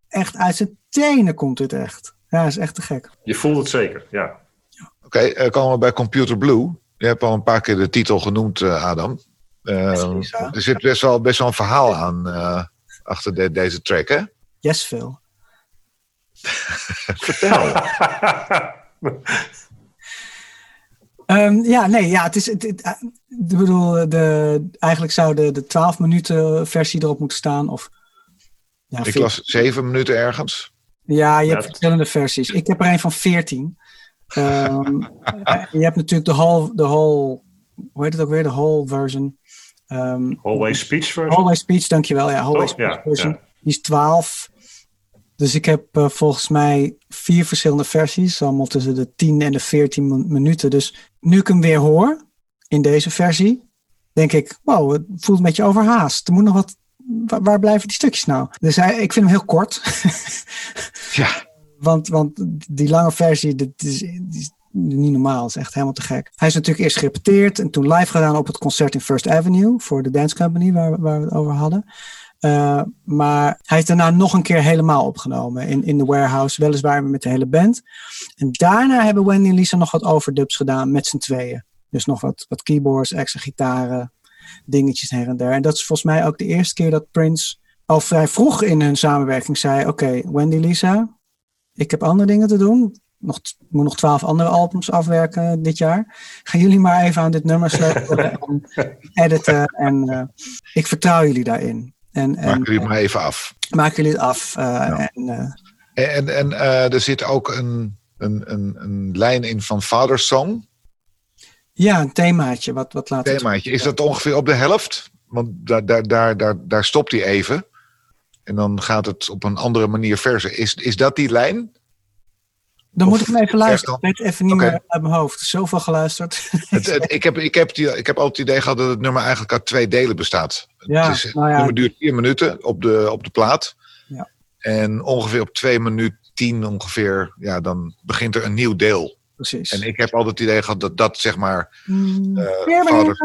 echt uit zijn tenen komt. Dit echt. Ja, is echt te gek.
Je voelt het zeker, ja.
Oké, okay, uh, komen we bij Computer Blue. Je hebt al een paar keer de titel genoemd, Adam. er zit best wel, best wel een verhaal aan achter de, deze track, hè?
Yes, Phil. *laughs*
Vertel.
um, *laughs* ja, nee, ja, het is. Het, het, eh, ik bedoel, de, eigenlijk zou de, de 12 minuten versie erop moeten staan. Of,
ja, ik las 7 minuten ergens.
Ja, je hebt verschillende versies. Ik heb er een van 14. Um, *laughs* je hebt natuurlijk de whole, de whole, hoe heet het ook weer? De whole version. Um,
Hallway Speech version?
Hallway Speech, dankjewel. Ja, Hallway oh, Speech ja, version. Ja. Die is 12. Dus ik heb uh, volgens mij vier verschillende versies, allemaal tussen de 10 en de 14 minuten. Dus nu ik hem weer hoor, in deze versie, denk ik, wow, het voelt een beetje overhaast. Er moet nog wat, waar, waar blijven die stukjes nou? Dus hij, ik vind hem heel kort. *laughs*
ja.
Want, want die lange versie, dat is, is niet normaal. Is echt helemaal te gek. Hij is natuurlijk eerst gerepeteerd en toen live gedaan op het concert in First Avenue voor de Dance Company waar, waar we het over hadden. Uh, maar hij is daarna nog een keer helemaal opgenomen in, in de warehouse, weliswaar met de hele band. En daarna hebben Wendy en Lisa nog wat overdubs gedaan met z'n tweeën. Dus nog wat, wat keyboards, extra gitaren, dingetjes her en der. En dat is volgens mij ook de eerste keer dat Prince al vrij vroeg in hun samenwerking zei: Oké, Wendy, Lisa, ik heb andere dingen te doen. Nog, ik moet nog twaalf andere albums afwerken dit jaar. Gaan jullie maar even aan dit nummer sleutelen *laughs* en editen. En uh, ik vertrouw jullie daarin. En, en,
Maak jullie maar even af.
Maak jullie het af. Uh,
ja. En, uh, en, en er zit ook een, een, een, een lijn in van Father's Song.
Ja, een themaatje. Wat, wat laat
themaatje. Is dat ongeveer op de helft? Want daar, daar, daar, daar, daar stopt hij even. En dan gaat het op een andere manier verder. Is, is dat die lijn?
Dan moet ik hem even luisteren. Ik weet even niet okay. meer uit mijn hoofd. Zoveel geluisterd. *laughs*
Het, het, ik, heb, ik, heb die, ik heb altijd het idee gehad dat het nummer eigenlijk uit twee delen bestaat.
Ja,
het, is, het
nou ja.
nummer duurt vier minuten op de, op de plaat.
Ja.
En ongeveer op twee minuten tien ongeveer, ja, dan begint er een nieuw deel.
Precies.
En ik heb altijd het idee gehad dat dat zeg maar uh, vader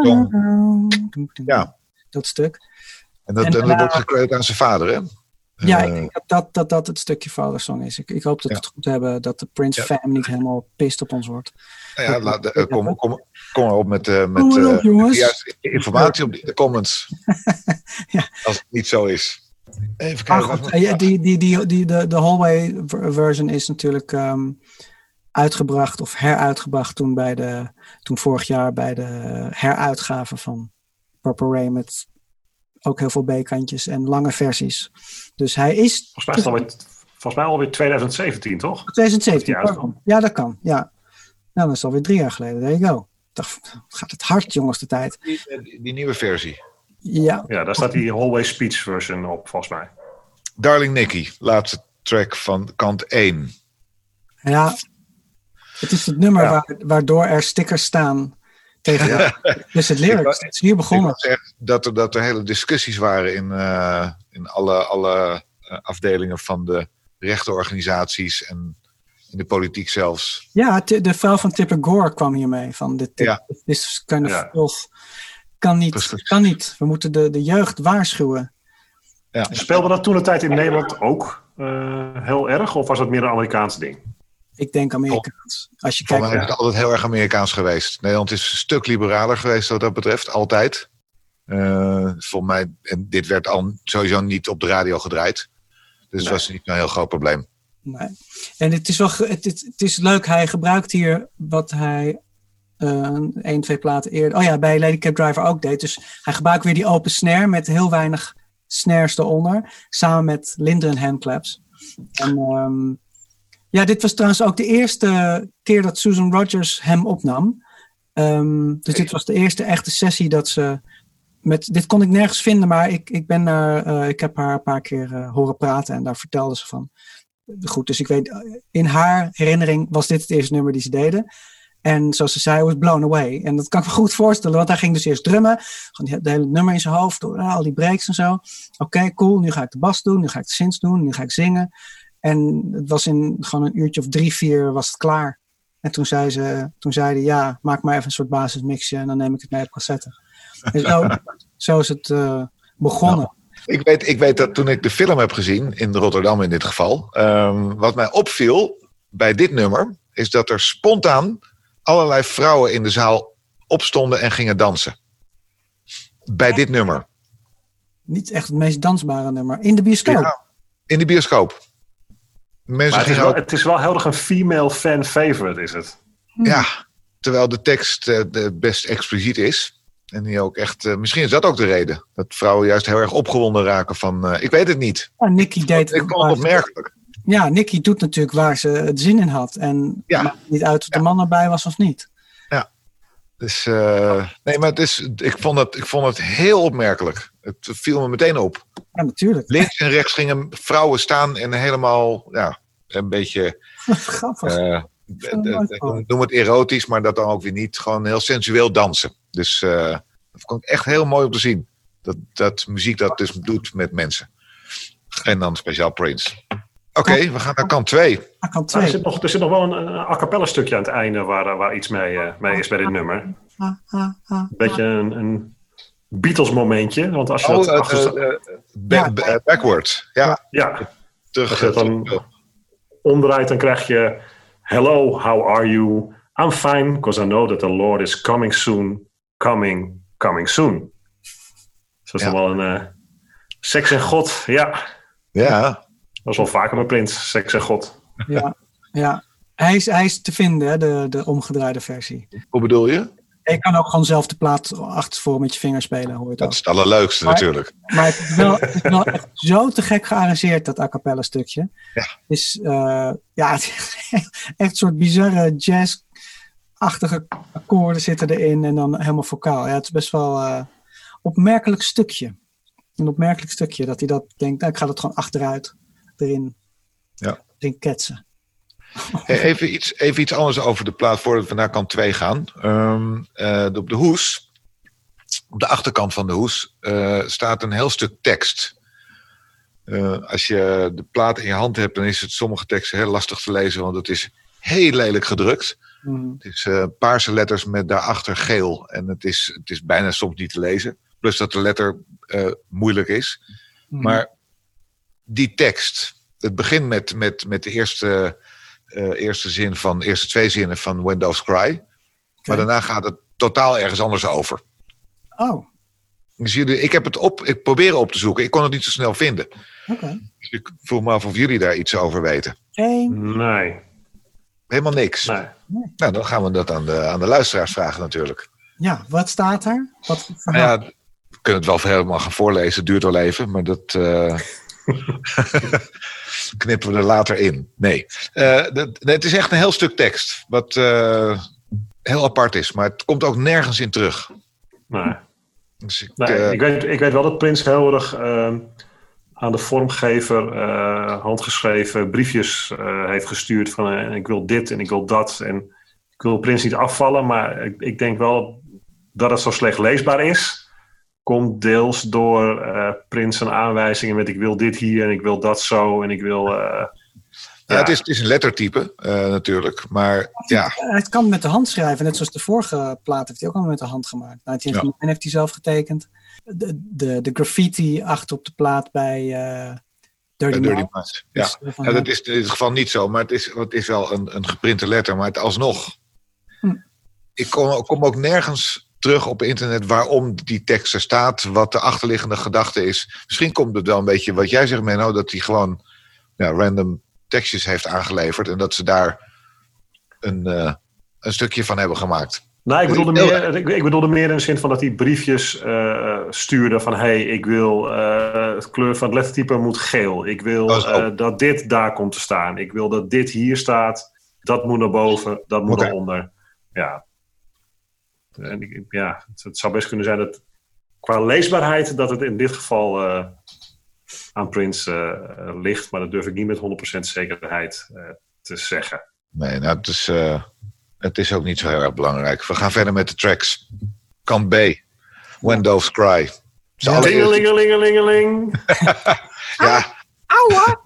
Ja.
Dat stuk.
En dat,
En
en dat wordt gekleurd aan zijn vader, hè?
Ja,
Eh,
ik denk dat dat, dat, dat het stukje Vadersong is. Ik, ik hoop dat we
Ja.
het goed hebben. Dat de Prince
Ja.
fam niet helemaal pist op ons wordt.
nou ja, laat, eh, kom, kom, op met, eh,
Kom
met
op,
eh, juiste informatie op de comments. *laughs*
Ja.
Als het niet zo is. Even kijken.
goed, die, die, die, die, de, de hallway ver- version is natuurlijk ehm, uitgebracht of heruitgebracht toen, bij de, toen vorig jaar bij de heruitgave van Purple Rain met ook heel veel B-kantjes en lange versies. Dus hij is
Volgens mij is het alweer, volgens mij alweer 2017, toch?
2017. Ja, dat kan. Ja. Nou, dat is alweer drie jaar geleden. There you go. Ik dacht, gaat het hard, jongens, de tijd.
Die, die- die nieuwe versie.
Ja,
Ja, daar staat die Hallway Speech version op, volgens mij.
Darling Nikki, laatste track van kant 1.
ja. Het is het nummer
Ja.
waar, waardoor er stickers staan tegen Dus het lyrics. Het is hier
Ik
begonnen.
echt dat er, dat er hele discussies waren in, eh, in alle, alle eh, afdelingen van de rechtenorganisaties en in de politiek zelfs.
Ja, de vrouw van Tipper Gore kwam hiermee. Van dit, dit,
Ja.
dit is kind of
Ja.
filth. Kan niet,
Precies.
kan niet. We moeten de, de jeugd waarschuwen.
Ja.
Speelde dat toen de tijd in Nederland ook eh, heel erg? Of was het meer een Amerikaans ding?
Ik denk Amerikaans. Als je
Voor
kijkt,
mij is het altijd heel erg Amerikaans geweest. Nederland is een stuk liberaler geweest wat dat betreft, altijd. Eh volgens mij, en dit werd al sowieso niet op de radio gedraaid. Dus het
Nee.
was niet een heel groot probleem.
Nee. En het is wel het, is leuk. Hij gebruikt hier wat hij eh één, twee platen eerder. Oh ja, bij Lady Cab Driver ook deed. Dus hij gebruikt weer die open snare met heel weinig snares eronder. Samen met Linden handclaps. En ehm, ja, dit was trouwens ook de eerste keer dat Susan Rogers hem opnam. Ehm, dus dit was de eerste echte sessie dat ze. Met, dit kon ik nergens vinden, maar ik, ik, ben naar, eh, ik heb haar een paar keer eh, horen praten en daar vertelde ze van. Goed, dus ik weet, eh, in haar herinnering was dit het eerste nummer die ze deden. En zoals ze zei, I was blown away. En dat kan ik me goed voorstellen, want hij ging dus eerst drummen. Gewoon die- de hele nummer in zijn hoofd, door al die breaks en zo. Oké, cool, nu ga ik de bas doen, nu ga ik de synths doen, nu ga ik zingen. En het was in gewoon een uurtje of drie, vier was het klaar. En toen zei ze, toen zeiden ja, maak maar even een soort basismixje en dan neem ik het mee op cassette. En zo, *laughs* zo is het eh, begonnen.
Ik weet, ik weet dat toen ik de film heb gezien, in Rotterdam in dit geval, ehm, wat mij opviel bij dit nummer, is dat er spontaan allerlei vrouwen in de zaal opstonden en gingen dansen. Bij dit nummer.
Niet echt het meest dansbare nummer. In de bioscoop.
Ja, in de bioscoop. Mensen
Maar het is, wel,
ook,
het is wel heel erg een female fan favorite, is het?
ja, terwijl de tekst eh, de best expliciet is. En die ook echt, eh, misschien is dat ook de reden. Dat vrouwen juist heel erg opgewonden raken van, eh, ik weet het niet.
Ja, Nicky deed
Ik vond het opmerkelijk.
Ja, Nicky doet natuurlijk waar ze het zin in had. En
Ja.
het maakt niet uit of de man erbij was of niet.
Dus, eh, nee, maar het is, ik, vond het, ik vond het heel opmerkelijk. Het viel me meteen op.
Ja, natuurlijk.
Links en rechts gingen vrouwen staan en helemaal, ja, een beetje, *laughs*
Grappig.
eh, eh, noem het erotisch, maar dat dan ook weer niet. Gewoon heel sensueel dansen. Dus eh, dat vond ik echt heel mooi om te zien. Dat, dat muziek dat dus doet met mensen. En dan speciaal Prince. Oké, we gaan naar kant 2.
Ah, kan
er,
twee.
zit nog, er zit nog wel een, een a cappella stukje aan het einde waar, waar iets mee, eh, mee is bij dit nummer. Een
Ah, ah, ah.
beetje een, een Beatles momentje. Want als je
Oh,
dat
eh,
achter...
eh, eh,
Ja.
ba- backwards. Ja,
ja,
terug.
als je het dan omdraait, dan krijg je... Hello, how are you? I'm fine, because I know that the Lord is coming soon. Coming, coming soon. Dus dat is
Ja.
nog wel een... eh, seks en God, ja.
Ja,
Dat is wel vaker met Prins, seks en God.
Ja, ja. Hij, is, hij is te vinden, hè, de, de omgedraaide versie.
hoe bedoel je?
Je kan ook gewoon zelf de plaat achtervoor met je vinger spelen, hoor je
Dat
ook.
is het allerleukste
Maar-
natuurlijk.
Maar het is, wel, het is wel echt zo te gek gearrangeerd, dat a cappella stukje.
Ja.
Is, eh, ja, het is *laughs* echt een soort bizarre jazz-achtige akkoorden zitten erin en dan helemaal vocaal. Ja, het is best wel eh opmerkelijk stukje. Een opmerkelijk stukje dat hij dat denkt, nou, ik ga dat gewoon achteruit erin,
Ja.
erin ketsen.
Even, iets, even iets anders over de plaat voordat we naar kant 2 gaan. Ehm, eh, op de hoes, op de achterkant van de hoes, eh, staat een heel stuk tekst. Eh, als je de plaat in je hand hebt, dan is het sommige teksten heel lastig te lezen, want het is heel lelijk gedrukt.
Mhm.
Het is paarse letters met daarachter geel. En het is, het is bijna soms niet te lezen. Plus dat de letter moeilijk is.
Mhm.
Maar die tekst, het begint met, met, met de eerste, eh, eerste zin van, eerste twee zinnen van When Doves Cry. Maar daarna gaat het totaal ergens anders over.
Oh,
Dus jullie, ik heb het op, ik probeer op te zoeken. Ik kon het niet zo snel vinden.
oké.
Dus ik vroeg me af of jullie daar iets over weten.
Geen.
Nee,
Helemaal niks.
nee.
Nou, dan gaan we dat aan de, aan de luisteraars vragen natuurlijk.
Ja, wat staat er? Wat
Nou ja, we kunnen het wel helemaal gaan voorlezen. Het duurt wel even, maar dat eh, *laughs* knippen we er later in. Nee. Eh, dat, nee, het is echt een heel stuk tekst. Wat eh, heel apart is. Maar het komt ook nergens in terug.
nee.
Dus ik,
Nee,
eh,
ik, weet, ik weet wel dat Prins heel erg ehm, aan de vormgever handgeschreven briefjes heeft gestuurd van ik wil dit en ik wil dat en ik wil Prins niet afvallen, maar ik, ik denk wel dat het zo slecht leesbaar is. Komt deels door eh, Prins zijn aanwijzingen met ik wil dit hier en ik wil dat zo en ik wil... eh,
ja, het, is, het is een lettertype eh, natuurlijk. Maar ja,
Het kan met de hand schrijven, net zoals de vorige plaat heeft hij ook allemaal met de hand gemaakt. 1989 heeft hij zelf getekend. De, de, de graffiti achter op de plaat bij eh Dirty,
een dirty
Mouth.
Minds. Ja.
Dus,
Ja, dat is in dit geval niet zo, maar het is, het is wel een, een geprinte letter. Maar het alsnog.
Hm.
Ik kom, kom ook nergens terug op internet waarom die tekst er staat, wat de achterliggende gedachte is. Misschien komt het wel een beetje wat jij zegt, Menno, dat hij gewoon ja, random tekstjes heeft aangeleverd en dat ze daar een, eh, een stukje van hebben gemaakt.
Nou, ik bedoelde, meer, ik, ik bedoelde meer in de zin van dat hij briefjes eh, stuurde van... hey, ik wil eh, het kleur van het lettertype moet geel. Ik wil
Oh,
dat dit daar komt te staan. Ik wil dat dit hier staat. Dat moet naar boven, dat moet naar onder. Ja. En ik, ja, het, het zou best kunnen zijn dat qua leesbaarheid... dat het in dit geval eh, aan Prince eh, ligt. Maar dat durf ik niet met 100% zekerheid eh, te zeggen.
Nee, nou, het is, eh, het is ook niet zo heel erg belangrijk. We gaan verder met de tracks. Kant B. When Doves Cry. *laughs*
Ja.
allereerste-
Lingelingelingeling.
Ja.
Auwa!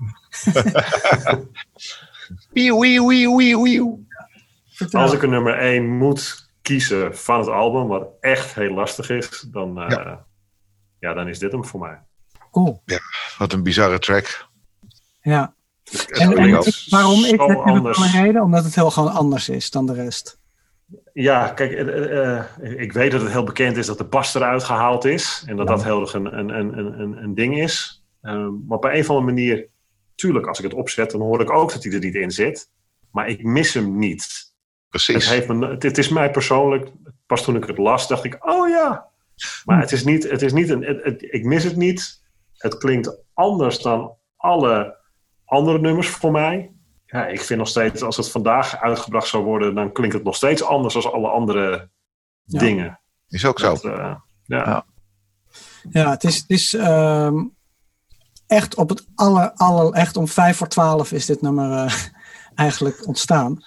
Als ik een nummer 1 moet kiezen van het album, wat echt heel lastig is, dan, eh,
Ja.
ja. dan is dit hem voor mij.
Cool.
Wat een bizarre track.
Ja. En, het- waarom heb ik
anders.
wel een reden? Omdat het heel gewoon anders is dan de rest.
Ja, kijk, eh, eh, ik weet dat het heel bekend is dat de bas eruit gehaald is. En dat
Ja.
dat heel erg een, een, een, een, een ding is. Ehm, maar op een of andere manier, tuurlijk, als ik het opzet, dan hoor ik ook dat hij er niet in zit. Maar ik mis hem niet. Het,
Precies.
heeft me, het, het is mij persoonlijk, pas toen ik het las, dacht ik, oh ja. Maar het is niet, het is niet een, het, het- ik mis het niet. Het klinkt anders dan alle andere nummers voor mij. Ja, ik vind nog steeds, als het vandaag uitgebracht zou worden, dan klinkt het nog steeds anders dan alle andere
Ja.
dingen.
Is ook zo.
Dat, eh, ja.
Ja.
Ja, het is, het is ehm, echt op het aller, aller, echt om vijf voor twaalf is dit nummer eh, *laughs* eigenlijk ontstaan.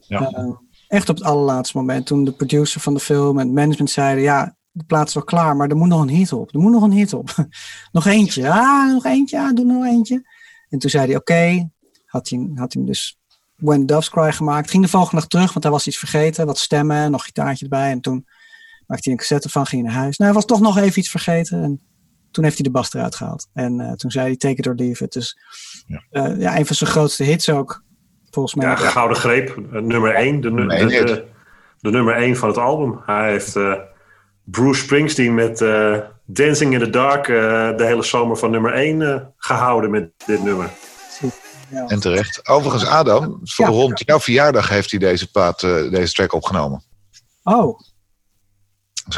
Ja.
Eh, echt op het allerlaatste moment, toen de producer van de film en het management zeiden, ja, de plaat is wel klaar, maar er moet nog een hit op. Er moet nog een hit op. *laughs* nog eentje. Ah, nog eentje. Ah, doe nog eentje. En toen zei hij, oké, had hij, had hij hem dus When Doves Cry gemaakt. Ging de volgende dag terug, want hij was iets vergeten. Wat stemmen, nog gitaartje erbij. En toen maakte hij een cassette van, ging naar huis. Nou, hij was toch nog even iets vergeten. En toen heeft hij de bas eruit gehaald. En eh, toen zei hij Take It or Leave It. Dus
Ja.
ja, ja een van zijn grootste hits ook. Volgens mij.
Ja, Gouden Greep, eh, nummer 1. De, nu-
Nummer
de,
één hit.
de, de nummer 1 van het album. Hij heeft eh, Bruce Springsteen met eh, Dancing in the Dark eh, de hele zomer van nummer 1 gehouden met dit nummer.
Ja.
En terecht. Overigens, Adam, voor
Ja.
rond jouw verjaardag heeft hij deze, plaat, eh, deze track opgenomen.
Oh,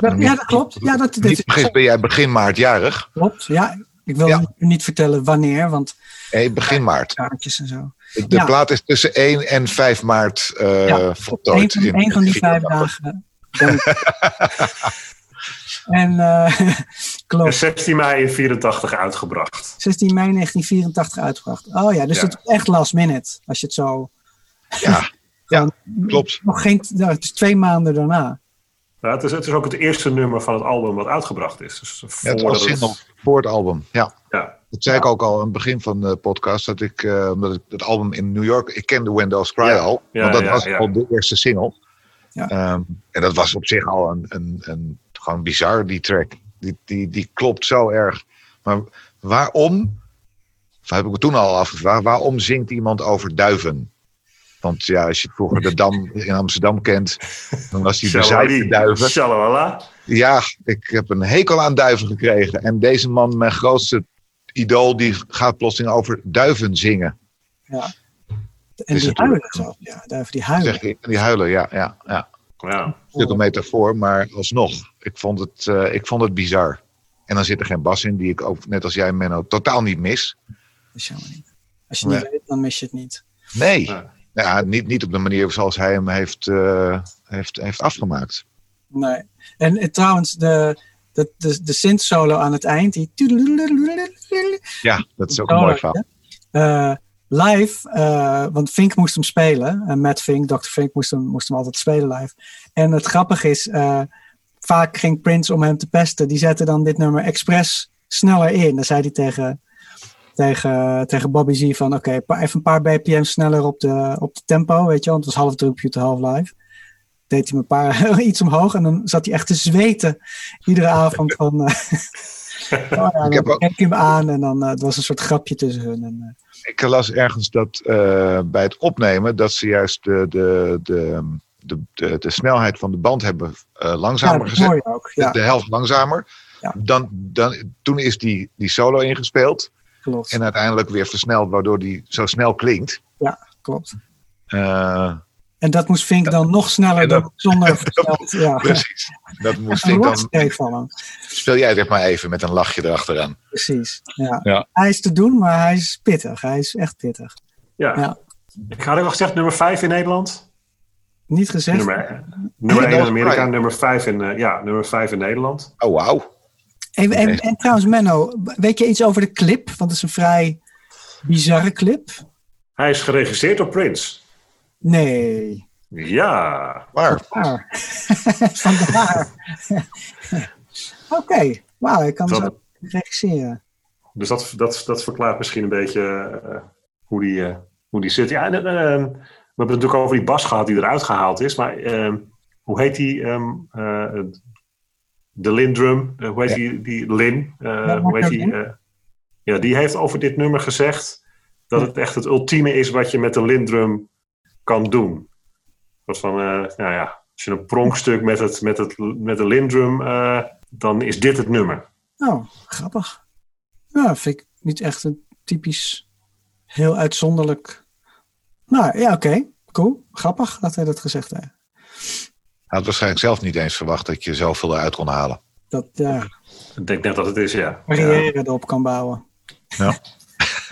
dat,
niet-
ja, dat klopt. Ja, dat, dat
Niet vergis, ben jij begin maart jarig?
klopt. Ja, ik wil
Ja.
u niet vertellen wanneer, want
Nee, begin maart.
kaartjes en zo.
De
Ja.
plaat is tussen 1 en 5 maart eh
Ja,
voltooid.
Eén van,
in-
één van die vijf dagen. *laughs* en eh
En
klopt.
16 mei in 84 uitgebracht.
16 mei 1984 uitgebracht. Oh ja, dus
Ja.
het is echt last minute. Als je het zo.
Ja, *laughs* ja, klopt.
Nog geen. Nou, het is twee maanden daarna.
Ja, het, is, het is ook het eerste nummer van het album wat uitgebracht is. Dus
Ja, het was voor het album. Ja.
Ja,
Dat zei ik ook al aan het begin van de podcast. Dat ik, eh, omdat ik het album in New York. Ik kende Windows Cry al. Want dat was al de eerste single.
Ja.
Ehm, en dat was op zich al een, een, een, gewoon bizar, die track. Die, die, die klopt zo erg. Maar waarom, dat heb ik me toen al afgevraagd, waarom zingt iemand over duiven? Want ja, als je vroeger de Dam in Amsterdam kent, dan was die bezaaid duiven.
Shalala.
Ja, ik heb een hekel aan duiven gekregen. En deze man, mijn grootste idool, die gaat plotseling over duiven zingen.
Ja. En die huilen zo. Ja, duiven die huilen.
Zeg die huilen, ja, ja, ja.
Ja.
Een stuk een metafoor, maar alsnog, ik vond, het, eh, ik vond het bizar. En dan zit er geen bas in, die ik ook, net als jij, Menno, totaal niet mis.
Dat is jammer niet. Als je het niet weet, dan mis je het niet.
Nee,
Ja.
ja, niet, niet op de manier zoals hij hem heeft, eh, heeft, heeft afgemaakt.
Nee. En, eh, trouwens, de, de, de, de synth solo aan het eind. Die
Ja, dat is ook een mooi verhaal.
Eh, live, eh, want Fink moest hem spelen. En Matt Fink, Dr. Fink moest hem, moest hem altijd spelen live. En het grappige is, eh, vaak ging Prince om hem te pesten. Die zette dan dit nummer expres sneller in. Dan zei hij tegen, tegen, tegen Bobby Z van oké, even een paar bpm sneller op de, op de tempo, weet je, want het was half drukje half live. Deed hij me een paar *laughs* iets omhoog en dan zat hij echt te zweten iedere avond van. *laughs* oh ja, dan
Ik heb ook-
hem aan en dan eh, het was een soort grapje tussen hun. En, eh,
Ik las ergens dat eh, bij het opnemen dat ze juist de, de, de, de, de, de snelheid van de band hebben eh,
ja,
langzamer gezet.
ook. Ja,
De helft langzamer.
Ja.
Dan, dan, toen is die, die solo ingespeeld.
klopt.
En uiteindelijk weer versneld, waardoor die zo snel klinkt.
klopt.
Eh,
En dat moest Fink dan nog sneller
dat-
dan zonder *laughs* versneld. Ja,
precies. Dat moest ik dan.
rotstreek van hem.
Speel jij dit maar even met een lachje erachteraan.
Precies. Ja.
Ja.
Hij is te doen, maar hij is pittig. Hij is echt pittig.
Ja.
Ja.
Ik had ook al gezegd nummer 5 in Nederland.
Niet gezegd.
Nummer, nummer 1 in Amerika, nummer 5 in, eh, ja, nummer 5 in Nederland.
Oh, wauw.
En, en, en trouwens, Menno, weet je iets over de clip? Want het is een vrij bizarre clip.
Hij is geregisseerd door Prince.
Nee.
Ja.
Waar? Vandaar. *laughs* *laughs* Oké. Wauw, ik kan
Dat-
zo regisseren.
Dus dat, dat, dat verklaart misschien een beetje eh, hoe, die, eh, hoe die zit. Ja, en, eh, we hebben het natuurlijk over die bas gehad die eruit gehaald is. Maar eh, hoe heet die? ehm, eh, de Lindrum. hoe heet
Ja.
die? Die Lin. eh,
Ja,
hoe heet die? Ja, die heeft over dit nummer gezegd dat het echt het ultieme is wat je met de Lindrum kan doen. Dat van, eh, nou ja, als je een pronkstuk met, het, met, het, met de Lindrum, eh, dan is dit het nummer.
Oh, grappig. Ja, vind ik niet echt een typisch, heel uitzonderlijk. Nou ja, oké. Cool. Grappig dat hij dat gezegd heeft.
hij had waarschijnlijk zelf niet eens verwacht dat je zoveel eruit kon halen.
Dat ja,
Ik denk net dat het is, ja. ja.
carrière erop kan bouwen.
Ja.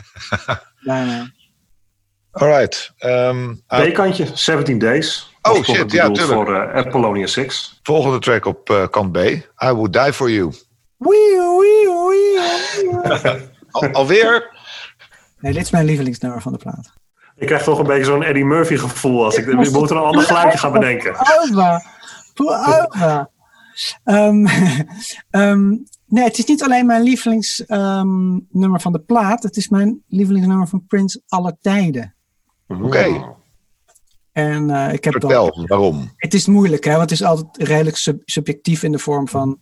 *laughs*
Bijna.
Alright. ehm, ah,
B-kantje, 17 Days.
Oh, shit, ja, tuurlijk.
Voor eh, Apollonia 6.
volgende track op eh, kant B. I Would Die For You.
Wee, wee, wee, wee. *laughs*
Al, alweer?
Nee, dit is mijn lievelingsnummer van de plaat.
Ik krijg toch een beetje zo'n Eddie Murphy gevoel. Als ik, we moeten een ander geluidje gaan *laughs* bedenken.
Alva. Ehm, *laughs* ehm, nee, het is niet alleen mijn lievelingsnummer van de plaat. Het is mijn lievelingsnummer van Prince aller tijden.
Oké.
En eh, ik heb wel,
Vertel, waarom?
het is moeilijk, hè? Want het is altijd redelijk sub- subjectief in de vorm van.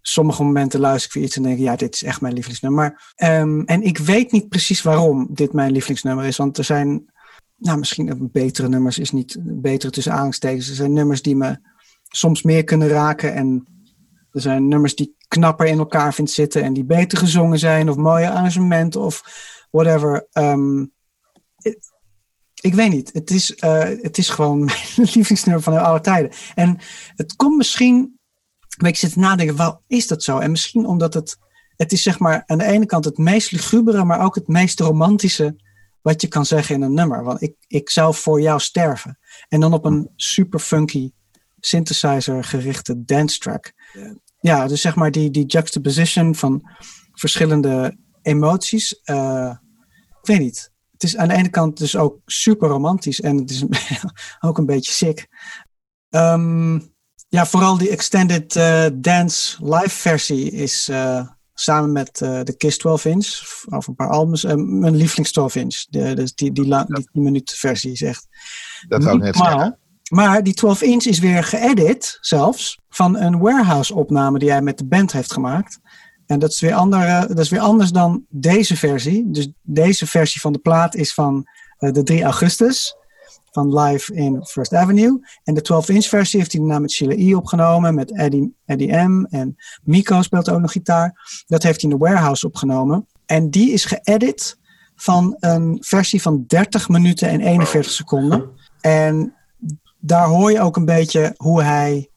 Sommige momenten luister ik voor iets en denk ik, ja, dit is echt mijn lievelingsnummer. Maar, ehm, en ik weet niet precies waarom dit mijn lievelingsnummer is. Want er zijn, nou, misschien betere nummers is niet betere tussen aanhalingstekens. Er zijn nummers die me soms meer kunnen raken. En er zijn nummers die ik knapper in elkaar vind zitten en die beter gezongen zijn. Of mooier arrangementen of whatever. Ehm, het- ik weet niet. Het is, eh, het is gewoon *laughs* mijn lievelingsnummer van alle tijden. En het komt misschien. Maar ik zit te nadenken, waarom is dat zo? En misschien omdat het. Het is zeg maar aan de ene kant het meest lugubere, maar ook het meest romantische. wat je kan zeggen in een nummer. Want ik, ik zou voor jou sterven. En dan op een super funky synthesizer gerichte dance track. Ja, dus zeg maar die, die juxtaposition van verschillende emoties. eh, ik weet niet. Het is aan de ene kant dus ook super romantisch en het is *laughs* ook een beetje sick. Ehm, ja, vooral die extended eh, dance live versie is eh, samen met eh, de Kiss 12 inch, of een paar albums, mijn lievelings 12 inch. De, dus die, die, die 10 minuten versie is echt
Dat zou ik net zeggen.
Maar die 12 inch is weer geëdit zelfs van een warehouse opname die hij met de band heeft gemaakt. En dat is, weer andere, dat is weer anders dan deze versie. Dus deze versie van de plaat is van eh, de 3 augustus. Van live in First Avenue. En de 12 inch versie heeft hij daarna met Sheila E. opgenomen. Met Eddie, Eddie M. En Miko speelt ook nog gitaar. Dat heeft hij in de warehouse opgenomen. En die is geëdit van een versie van 30 minuten en 41 seconden. En daar hoor je ook een beetje hoe hij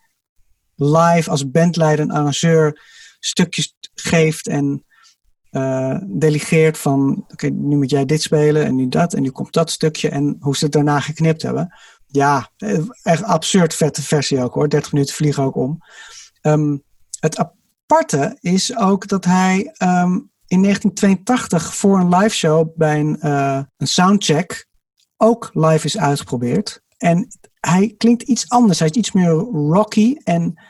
live als bandleider en arrangeur stukjes geeft en eh, delegeert van oké, nu moet jij dit spelen en nu dat en nu komt dat stukje en hoe ze het daarna geknipt hebben. Ja, eh, echt absurd vette versie ook hoor. 30 minuten vliegen ook om. Ehm, het aparte is ook dat hij ehm, in 1982 voor een live show bij een, eh, een soundcheck ook live is uitgeprobeerd. En hij klinkt iets anders. Hij is iets meer rocky en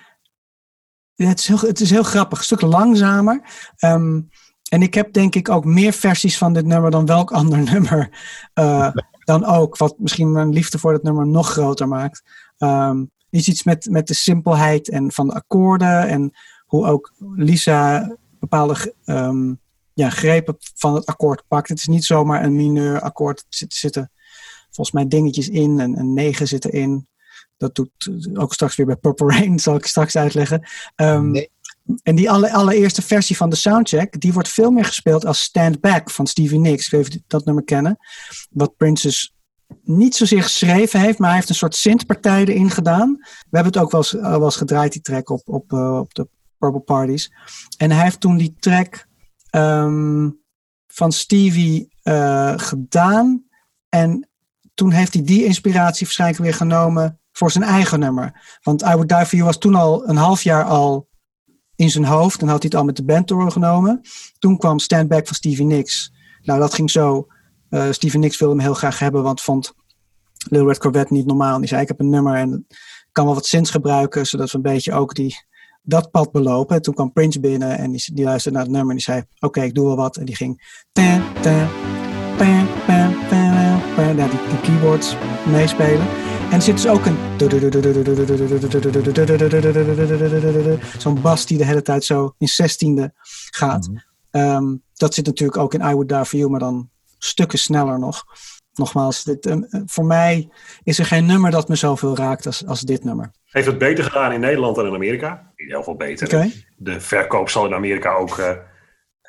het, is heel, het is heel grappig. Een stuk langzamer. Ehm, en ik heb denk ik ook meer versies van dit nummer dan welk *laughs* ander nummer eh, dan ook. Wat misschien mijn liefde voor dit nummer nog groter maakt. Ehm, is iets met, met de simpelheid en van de akkoorden. En hoe ook Lisa bepaalde ehm, ja, grepen van het akkoord pakt. Het is niet zomaar een mineur akkoord. Er zitten, zitten volgens mij dingetjes in. En een negen zit erin. Dat doet ook straks weer bij Purple Rain, *laughs* zal ik straks uitleggen. Ehm,
Nee.
En die alle, allereerste versie van de soundcheck, die wordt veel meer gespeeld als Stand Back van Stevie Nicks. Ik weet niet of jullie dat nummer kennen. Wat Prince dus niet zozeer geschreven heeft, maar hij heeft een soort synthpartij erin gedaan. We hebben het ook wel eens, eh, wel eens gedraaid, die track, op, op, eh, op de Purple Parties. En hij heeft toen die track ehm, van Stevie eh, gedaan. En toen heeft hij die inspiratie waarschijnlijk weer genomen voor zijn eigen nummer. Want I Would Die For You was toen al een half jaar al in zijn hoofd. En had hij het al met de band doorgenomen. Toen kwam Stand Back van Stevie Nicks. Nou, dat ging zo. Eh Stevie Nicks wilde hem heel graag hebben, want vond Little Red Corvette niet normaal. En die zei, ik heb een nummer en kan wel wat synths gebruiken, zodat we een beetje ook die, dat pad belopen. En toen kwam Prince binnen en die, die luisterde naar het nummer en die zei, oké, ik doe wel wat. En die ging... Tan, tan, pam, nou, die, die keyboards meespelen. En er zit dus ook een... Zo'n bas die de hele tijd zo in zestiende gaat. Ehm, dat zit natuurlijk ook in I Would Die For You, maar dan stukken sneller nog. Nogmaals, dit, ehm, eh, voor mij is er geen nummer dat me zoveel raakt als, als dit nummer.
Heeft het beter gedaan in Nederland dan in Amerika? Heel veel beter. De verkoop zal in Amerika ook eh,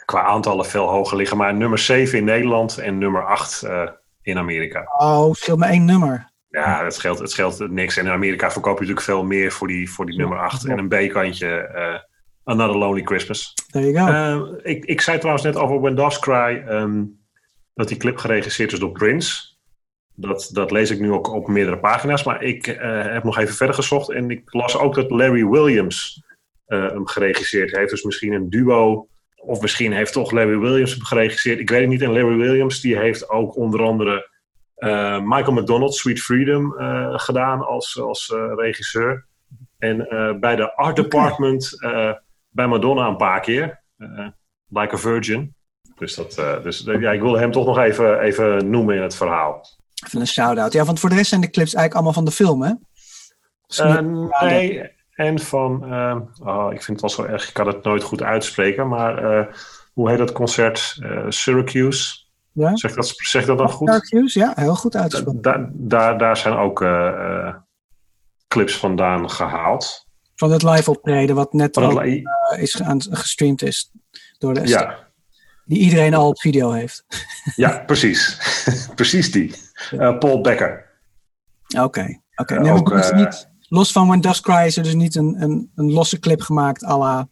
qua aantallen veel hoger liggen. Maar nummer 7 in Nederland en nummer 8 eh, in Amerika.
Oh, scheelt me één nummer.
Ja, het scheelt, het scheelt niks. En in Amerika verkoop je natuurlijk veel meer voor die, voor die nummer 8. En een B-kantje, eh, Another Lonely Christmas.
There you go.
Eh, ik, ik zei trouwens net over When Doves Cry ehm, dat die clip geregisseerd is door Prince. Dat, dat lees ik nu ook op meerdere pagina's. Maar ik eh, heb nog even verder gezocht. En ik las ook dat Larry Williams hem geregisseerd heeft. Dus misschien een duo. Of misschien heeft toch Larry Williams hem geregisseerd. Ik weet het niet. En Larry Williams die heeft ook onder andere Michael McDonald, Sweet Freedom, eh, gedaan als, als eh, regisseur. En eh, bij de Art Department eh, bij Madonna een paar keer. eh, like a Virgin. Dus, dat, eh, dus eh, ja, ik wilde hem toch nog even, even noemen in het verhaal.
Even een shout-out. Ja, want voor de rest zijn de clips eigenlijk allemaal van de film, hè?
Uh, nee, en van... Uh, oh, ik vind het wel zo erg, ik kan het nooit goed uitspreken, maar uh, hoe heet dat concert? Syracuse.
Ja?
Zeg dat, zeg dat dan goed?
Ja, heel goed uitgesproken.
Da, da, daar zijn ook clips vandaan gehaald.
Van het live optreden, wat net ook, is aan, gestreamd is door de ST. Ja. Die iedereen al op video heeft.
Ja, precies. *laughs* precies die. Uh, Paul Becker.
Oké, oké. Okay. Nee, ook, uh, niet, los van When Dust Cry is er dus niet een, een, een losse clip gemaakt à la...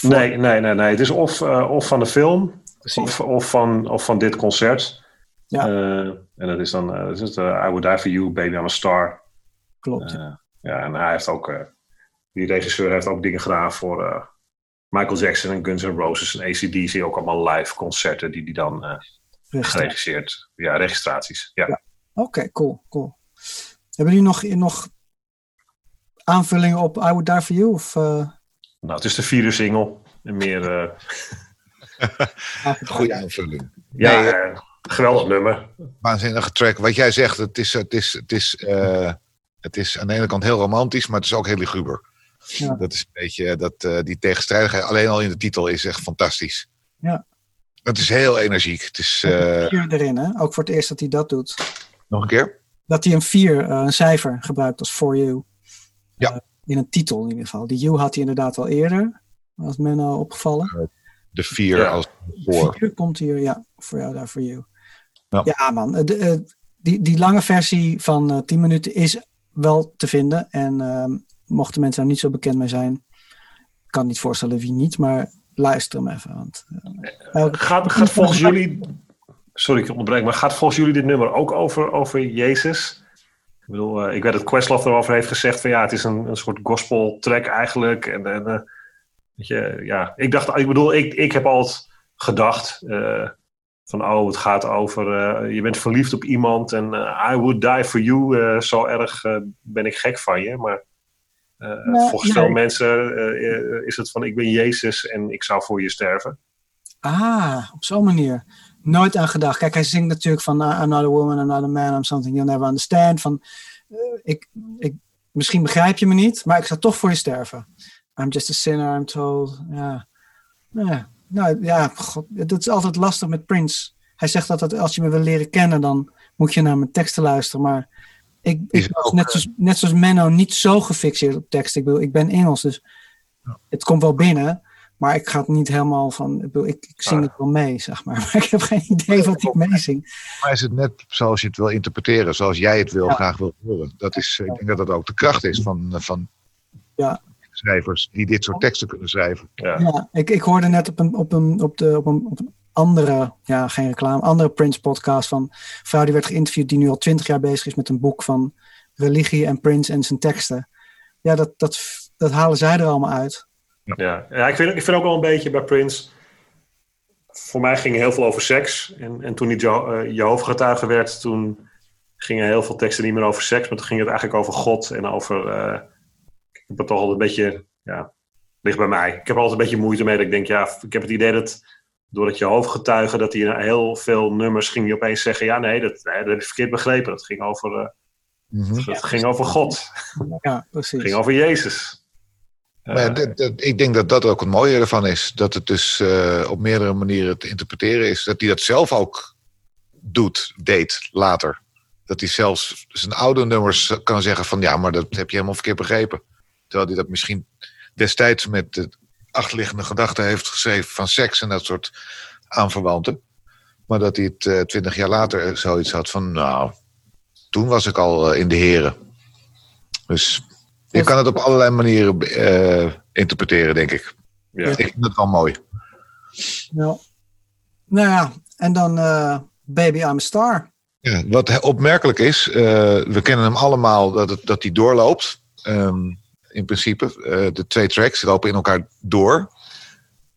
Nee, nee, nee, nee. Het is of, uh, of van de film of, of, van, of van dit concert.
Ja.
en dat is dan dat is, I Would Die For You, Baby I'm a Star.
Klopt.
ja, en hij heeft ook... die regisseur heeft ook dingen gedaan voor Michael Jackson en Guns N' Roses en ACDC. Ook allemaal live concerten die hij dan geregisseerd. Ja, registraties. Ja. ja.
Oké, okay, cool, cool. Hebben jullie nog, nog aanvullingen op I Would Die For You? Of.
Nou, het is de vierde single. En meer... *laughs* *laughs*
Goede aanvulling.
Ja, nee, uh, geweldig nummer.
Waanzinnige track. Wat jij zegt, het is, het, is, het, is, het is aan de ene kant heel romantisch, maar het is ook heel luguber. Ja. Dat is een beetje, dat, die tegenstrijdigheid alleen al in de titel is echt fantastisch.
Ja.
Het is heel energiek. Het is,
uh... erin, hè? Ook voor het eerst dat hij dat doet.
Nog een keer?
Dat hij een 4, uh, een cijfer, gebruikt als for you.
Ja.
Uh, in een titel in ieder geval. Die you had hij inderdaad al eerder. Was Menno opgevallen.
De 4 ja. als voor.
4 komt hier, ja. Voor jou, daar for you. Ja, ja man. De, die, die lange versie van 10 minuten is wel te vinden. En ehm, mochten mensen daar niet zo bekend mee zijn. Ik kan niet voorstellen wie niet, maar luister hem even. Want,
uh, gaat, gaat volgens jullie. Sorry, ik onderbreek, maar gaat volgens jullie dit nummer ook over, over Jezus? Ik bedoel, uh, ik weet dat Questlove erover heeft gezegd van ja, het is een, een soort gospel track eigenlijk. En, en uh, weet je, ja, ik dacht, ik bedoel, ik, ik heb altijd gedacht van oh, het gaat over je bent verliefd op iemand en I would die for you. zo erg ben ik gek van je, maar volgens veel mensen is het van ik ben Jezus en ik zou voor je sterven.
Ah, op zo'n manier. Nooit aan gedacht. Kijk, hij zingt natuurlijk van Another woman, another man, I'm something you'll never understand. Van, ik, ik, misschien begrijp je me niet, maar ik zou toch voor je sterven. I'm just a sinner, I'm told. Ja, ja. Nou ja, God, dat is altijd lastig met Prince. Hij zegt dat, als je me wil leren kennen, dan moet je naar mijn teksten luisteren. Maar ik, ik was ook, net, zoals, net zoals Menno niet zo gefixeerd op tekst. Ik, bedoel, ik ben Engels, dus ja. het komt wel binnen. Maar ik ga het niet helemaal van. Ik, bedoel, ik, ik zing ah. het wel mee, zeg maar. *laughs* Maar ik heb geen idee wat ik meezing.
Maar is het net zoals je het wil interpreteren, zoals jij het wil, ja. graag wil horen? Dat is, ik denk dat dat ook de kracht is van, van
ja.
Schrijvers die dit soort teksten kunnen schrijven.
Ja, ja ik, ik hoorde net op een, op een, op de, op een, op een andere, ja, geen reclame, andere Prince podcast van een vrouw die werd geïnterviewd die nu al twintig jaar bezig is met een boek van religie en Prince en zijn teksten. Ja, dat, dat, dat halen zij er allemaal uit.
Ja, ja ik, vind, ik vind ook wel een beetje bij Prince. Voor mij ging heel veel over seks. En, en toen hij Je, Jehovah-getuige werd, toen gingen heel veel teksten niet meer over seks, maar toen ging het eigenlijk over God en over. Uh, ik heb het toch altijd een beetje. Ja, ligt bij mij. Ik heb er altijd een beetje moeite mee. Dat ik denk, ja, ik heb het idee dat doordat je hoofdgetuige, dat hij heel veel nummers ging hij opeens zeggen: ja, nee, dat, nee, dat heb je verkeerd begrepen. Dat ging over, uh, dat ja, ging over God.
Ja, precies.
Het ging over Jezus.
Maar ik denk dat dat ook het mooie ervan is. Dat het dus uh, op meerdere manieren te interpreteren is. Dat hij dat zelf ook doet, deed later. Dat hij zelfs zijn oude nummers kan zeggen van ja, maar dat heb je helemaal verkeerd begrepen. Terwijl hij dat misschien destijds met de achterliggende gedachten heeft geschreven van seks en dat soort aanverwanten. Maar dat hij het uh, twintig jaar later zoiets had van, nou, toen was ik al uh, in de heren. Dus je kan het op allerlei manieren uh, interpreteren, denk ik. Ja. Ik vind het wel mooi.
Ja. Nou ja, en dan Baby I'm a Star.
Ja, wat opmerkelijk is, we kennen hem allemaal dat, het, dat hij doorloopt. Um, in principe. Uh, de twee tracks lopen in elkaar door.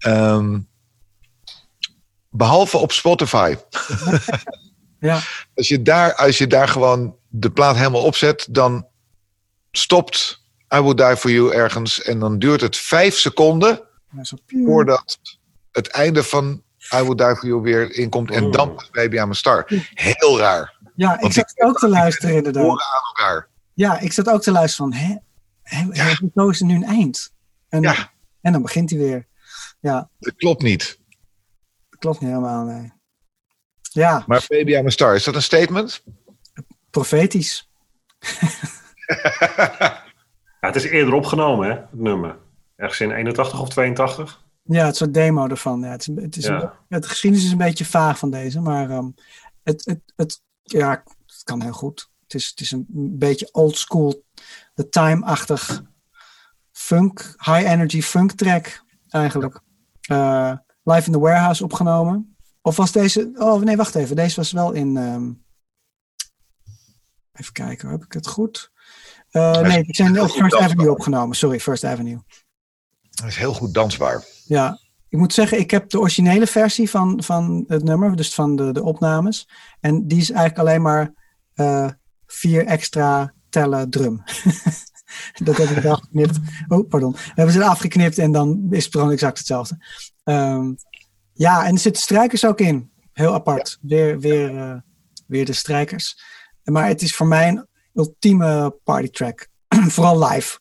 Um, behalve op Spotify. *laughs*
ja.
als, je daar, als je daar gewoon de plaat helemaal opzet, dan stopt I Would Die For You ergens. En dan duurt het vijf seconden voordat het einde van I Would Die For You weer inkomt. En dan Baby I'm a Star. Heel raar.
Ja, ik zat ook te luisteren inderdaad.
Horen aan elkaar.
Ja, ik zat ook te luisteren van, hè? Hoezo is er nu een eind? En,
Ja.
en dan begint hij weer. Ja,
Dat klopt niet.
dat klopt niet helemaal, nee. Ja,
Maar Baby I'm a Star, is dat een statement?
profetisch. *laughs*
Ja, het is eerder opgenomen, hè, het nummer. Ergens in 81 of 82.
Ja, het soort demo ervan. Ja, het, is, het, is
Ja.
een- het geschiedenis is een beetje vaag van deze, maar ehm, het, het, het, ja, het kan heel goed. Het is, het is een beetje old school, the time-achtig funk, high energy funk track eigenlijk. Eh, live in the Warehouse opgenomen. Of was deze, oh nee, wacht even. Deze was wel in, ehm, even kijken, heb ik het goed?
Is
nee, die zijn op First
dansbaar.
Avenue opgenomen. Sorry, First Avenue.
Dat is heel goed dansbaar.
Ja, ik moet zeggen, ik heb de originele versie van, van het nummer, dus van de, de opnames. En die is eigenlijk alleen maar eh, vier extra tellen drum. *laughs* dat hebben we eraf geknipt. Oh, pardon. We hebben ze eraf geknipt en dan is het gewoon exact hetzelfde. Ehm, ja, en er zitten strijkers ook in. Heel apart. Weer, weer, eh, weer de strijkers. Maar het is voor mij een ultieme partytrack. *clears throat* Vooral live.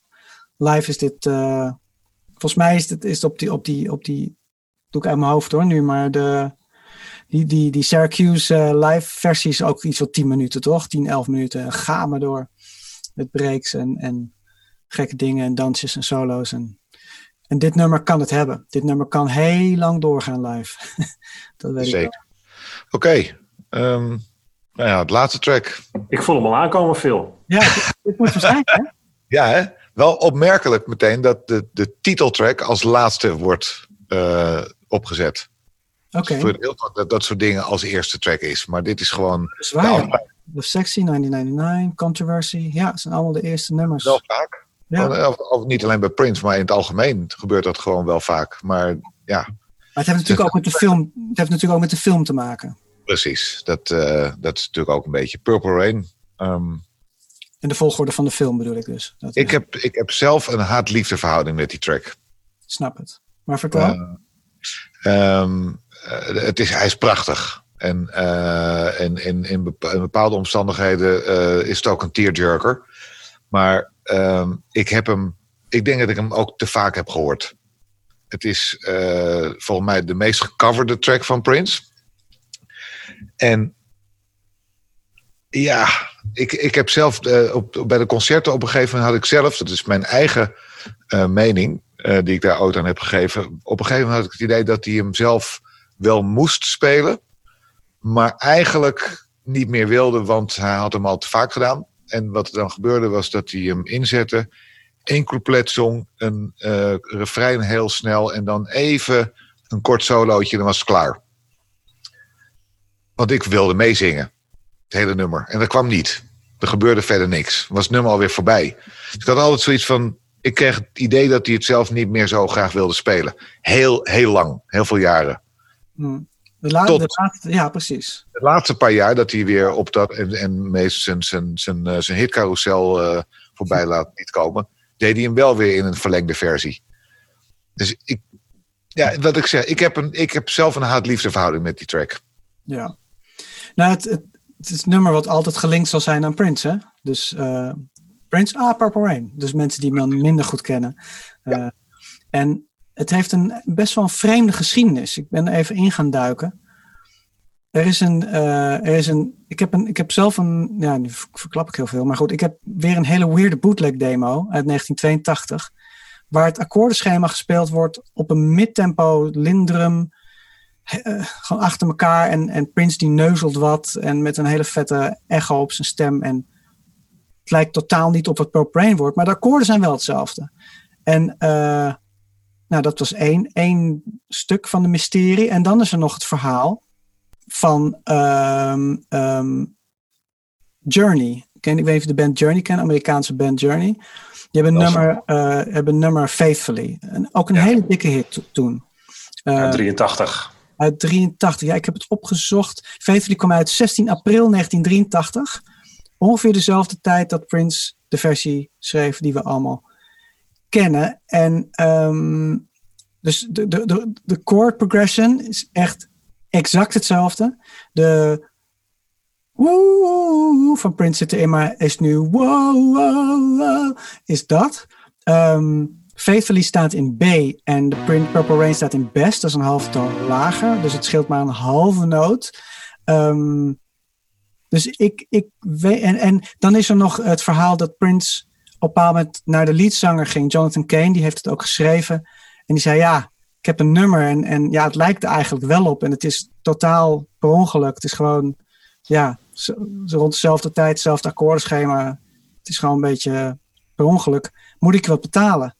Live is dit... eh, Volgens mij is het, is op, die, op, die, op die. Doe ik uit mijn hoofd hoor nu, maar de. Die, die, die Syracuse eh, live versie is ook iets van 10 minuten, toch? 10, 11 minuten. En Ga maar door. Met breaks en, en gekke dingen en dansjes en solo's. En, en dit nummer kan het hebben. Dit nummer kan heel lang doorgaan live. *laughs* dat weet ik wel.
Zeker. Oké. ehm, nou ja, het laatste track.
Ik voel hem al aankomen, Phil.
Ja, dit, dit moet waarschijnlijk, hè? *laughs*
Ja, hè? wel opmerkelijk meteen dat de, de titeltrack als laatste wordt eh, opgezet.
Oké,
Voor heel vaak dat dat soort dingen als eerste track is. Maar dit is gewoon
dat is waar.
Ja,
ja. The Sexy, 1999, Controversy. Ja, het zijn allemaal de eerste nummers.
wel vaak.
Ja.
Of, of niet alleen bij Prince, maar in het algemeen gebeurt dat gewoon wel vaak. Maar ja,
Maar het heeft natuurlijk ook met de film, het heeft natuurlijk ook met de film te maken.
precies. Dat, eh, dat is natuurlijk ook een beetje Purple Rain. Ehm,
In de volgorde van de film bedoel ik dus. Dat,
ik, heb, ik heb zelf een haat-liefde verhouding met die track.
snap het. Maar vertel.
Eh, het is, hij is prachtig. En, eh, in, in bepa- in bepaalde omstandigheden eh, is het ook een tearjerker. Maar ehm, ik heb hem. Ik denk dat ik hem ook te vaak heb gehoord. Het is eh, volgens mij de meest gecoverde track van Prince. En ja, ik, ik heb zelf eh, op, bij de concerten op een gegeven moment had ik zelf, dat is mijn eigen eh, mening, eh, die ik daar ooit aan heb gegeven. Op een gegeven moment had ik het idee dat hij hem zelf wel moest spelen, maar eigenlijk niet meer wilde, want hij had hem al te vaak gedaan. En wat er dan gebeurde was dat hij hem inzette, één couplet zong, een eh refrein heel snel en dan even een kort solootje, dan was het klaar. Want ik wilde meezingen, het hele nummer. En dat kwam niet. Er gebeurde verder niks. Was het nummer alweer voorbij. Dus ik had altijd zoiets van. Ik kreeg het idee dat hij het zelf niet meer zo graag wilde spelen. Heel, heel lang. Heel veel jaren.
Hm. De, la-
Tot-
de laatste, ja, precies.
De laatste paar jaar dat hij weer op dat. En, en meest zijn, zijn, zijn, eh, zijn hitcarousel eh, voorbij laat niet komen. Deed hij hem wel weer in een verlengde versie. Dus ik. Ja, wat ik zeg. Ik heb, een, ik heb zelf een haat-liefde verhouding met die track.
Ja. Nou, het, het, het is nummer wat altijd gelinkt zal zijn aan Prince, hè? Dus eh, Prince, ah, Purple Rain. Dus mensen die hem dan minder goed kennen. En het heeft een best wel een vreemde geschiedenis. Ik ben even in gaan duiken. Er is een, eh, er is een, ik heb een, ik heb zelf een, ja, nu verklap ik heel veel, maar goed, ik heb weer een hele weirde bootleg demo uit 1982, waar het akkoordenschema gespeeld wordt op een midtempo lindrum, eh, gewoon achter elkaar en, en Prince die neuzelt wat en met een hele vette echo op zijn stem en het lijkt totaal niet op wat Purple Rain wordt, maar de akkoorden zijn wel hetzelfde. En eh, nou, dat was één, één stuk van de mysterie. En dan is er nog het verhaal van ehm, ehm, Journey. Ken, ik weet niet of je de band Journey kent, Amerikaanse band Journey. Die hebben een, nummer, eh, hebben nummer Faithfully. En ook een
Ja.
hele dikke hit to- toen. Eh,
Ja, 83.
uit 83. Ja, ik heb het opgezocht. Faithfully kwam uit 16 april 1983. Ongeveer dezelfde tijd dat Prince de versie schreef die we allemaal kennen. En ehm, dus de, de, de, de chord progression is echt exact hetzelfde. De, woe van Prince zit erin, maar is nu wow, is dat. Ehm, Faithfully staat in B en de Prin- Purple Rain staat in Best. Dat is een halve toon lager, dus het scheelt maar een halve noot. Ehm, dus ik, ik weet, en, en dan is er nog het verhaal dat Prince op een bepaald moment naar de leadzanger ging, Jonathan Kane, die heeft het ook geschreven. En die zei, ja, ik heb een nummer en, en ja, het lijkt er eigenlijk wel op. En het is totaal per ongeluk. Het is gewoon, ja, zo, rond dezelfde tijd, hetzelfde akkoordenschema. Het is gewoon een beetje per ongeluk. Moet ik wat betalen?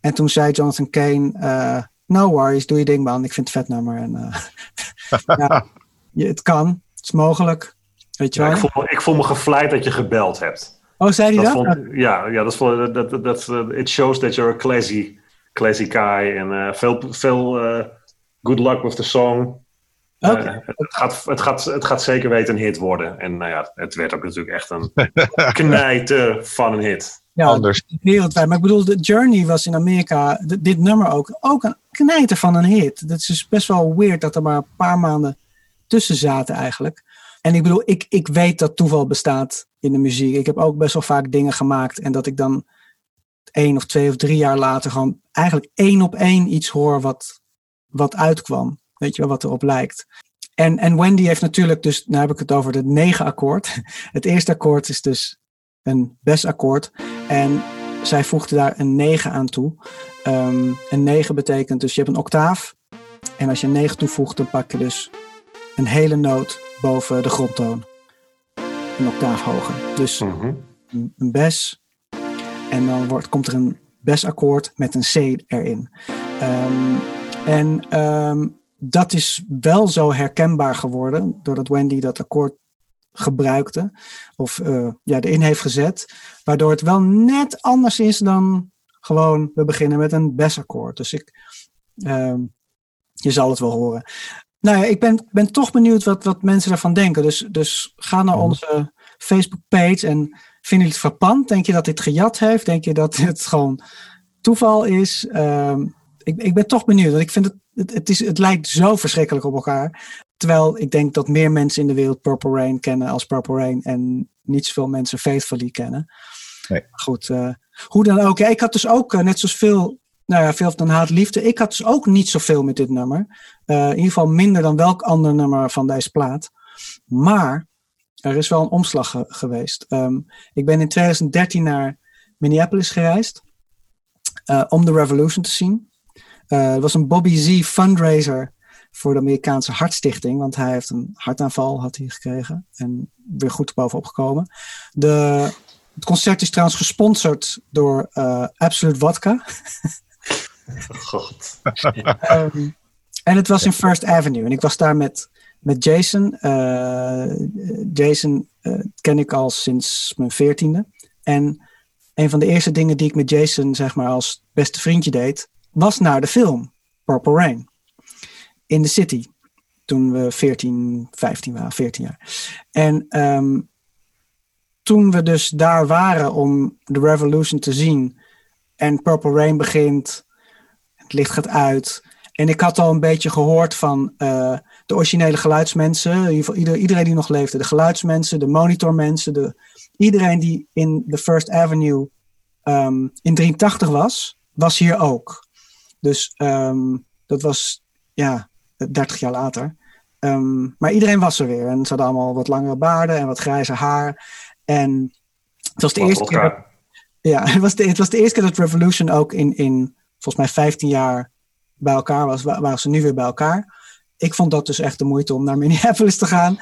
En toen zei Jonathan Kane, eh, no worries, doe je ding man. Ik vind het een vet nummer. En, eh, *laughs* ja, je, het kan, het is mogelijk. Weet je
Ja,
wel?
ik, voel me, ik voel me gevleid dat je gebeld hebt.
Oh, zei hij
Dat
dat?
vond, ja, ja, dat, vond, dat, dat, dat, uh, it shows that you're a classy, classy guy. En eh, veel, veel eh, good luck with the song. Eh, het, gaat, het, gaat, het gaat zeker weten een hit worden. En nou ja, het werd ook natuurlijk echt een *laughs* knijter van een hit.
ja,
Anders.
wereldwijd. Maar ik bedoel, de Journey was in Amerika, dit nummer ook, ook een knijter van een hit. Dat is dus best wel weird dat er maar een paar maanden tussen zaten eigenlijk. En ik bedoel, ik, ik weet dat toeval bestaat in de muziek. Ik heb ook best wel vaak dingen gemaakt en dat ik dan één of twee of drie jaar later gewoon eigenlijk één op één iets hoor wat, wat uitkwam. Weet je wel, wat erop lijkt. En, en Wendy heeft natuurlijk dus, nou heb ik het over het negen akkoord. *laughs* Het eerste akkoord is dus een besakkoord. En zij voegde daar een 9 aan toe. Ehm, een 9 betekent dus je hebt een octaaf. En als je een 9 toevoegt, dan pak je dus een hele noot boven de grondtoon. Een octaaf hoger. Dus
Mhm.
een een bes. En dan wordt, komt er een besakkoord met een C erin. Ehm, en ehm, dat is wel zo herkenbaar geworden doordat Wendy dat akkoord gebruikte of eh, ja, erin heeft gezet, waardoor het wel net anders is dan gewoon we beginnen met een besakkoord. Dus ik, ehm, je zal het wel horen. Nou ja, ik ben, ben toch benieuwd wat, wat mensen daarvan denken. Dus, dus ga naar onze Facebook page en vinden jullie het frappant? Denk je dat dit gejat heeft? Denk je dat *laughs* het gewoon toeval is? Ehm, ik, ik ben toch benieuwd. Want ik vind het, het, het, is, het lijkt zo verschrikkelijk op elkaar. Terwijl ik denk dat meer mensen in de wereld Purple Rain kennen als Purple Rain. En niet zoveel mensen Faithfully kennen.
Nee.
Goed, eh, hoe dan ook. Ja, ik had dus ook, eh, net zoals veel, nou ja, veel dan haat liefde. Ik had dus ook niet zoveel met dit nummer. Eh, in ieder geval minder dan welk ander nummer van deze plaat. Maar er is wel een omslag ge- geweest. Ehm, ik ben in 2013 naar Minneapolis gereisd. eh, om de Revolution te zien. Eh, het was een Bobby Z fundraiser voor de Amerikaanse Hartstichting. Want hij heeft een hartaanval had hij gekregen. En weer goed bovenop gekomen. De, het concert is trouwens gesponsord door eh, Absolute Vodka. *laughs*
God.
Ehm, en het was in First Avenue. En ik was daar met, met Jason. Eh, Jason eh, ken ik al sinds mijn veertiende. En een van de eerste dingen die ik met Jason, zeg maar, als beste vriendje deed, was naar de film Purple Rain. In the City. Toen we 14, 15 waren, 14 jaar. En ehm, toen we dus daar waren om de Revolution te zien. En Purple Rain begint. Het licht gaat uit. En ik had al een beetje gehoord van eh, de originele geluidsmensen. In ieder geval ieder, iedereen die nog leefde. De geluidsmensen, de monitormensen. De, iedereen die in de First Avenue ehm, in 83 was, was hier ook. Dus ehm, dat was ja, 30 jaar later. Ehm, maar iedereen was er weer. En ze hadden allemaal wat langere baarden en wat grijze haar. En het was de eerste keer dat, ja, *laughs* het was, de, het was de eerste keer dat Revolution ook in, in volgens mij 15 jaar bij elkaar was. Wa- Waren ze nu weer bij elkaar. Ik vond dat dus echt de moeite om naar Minneapolis te gaan.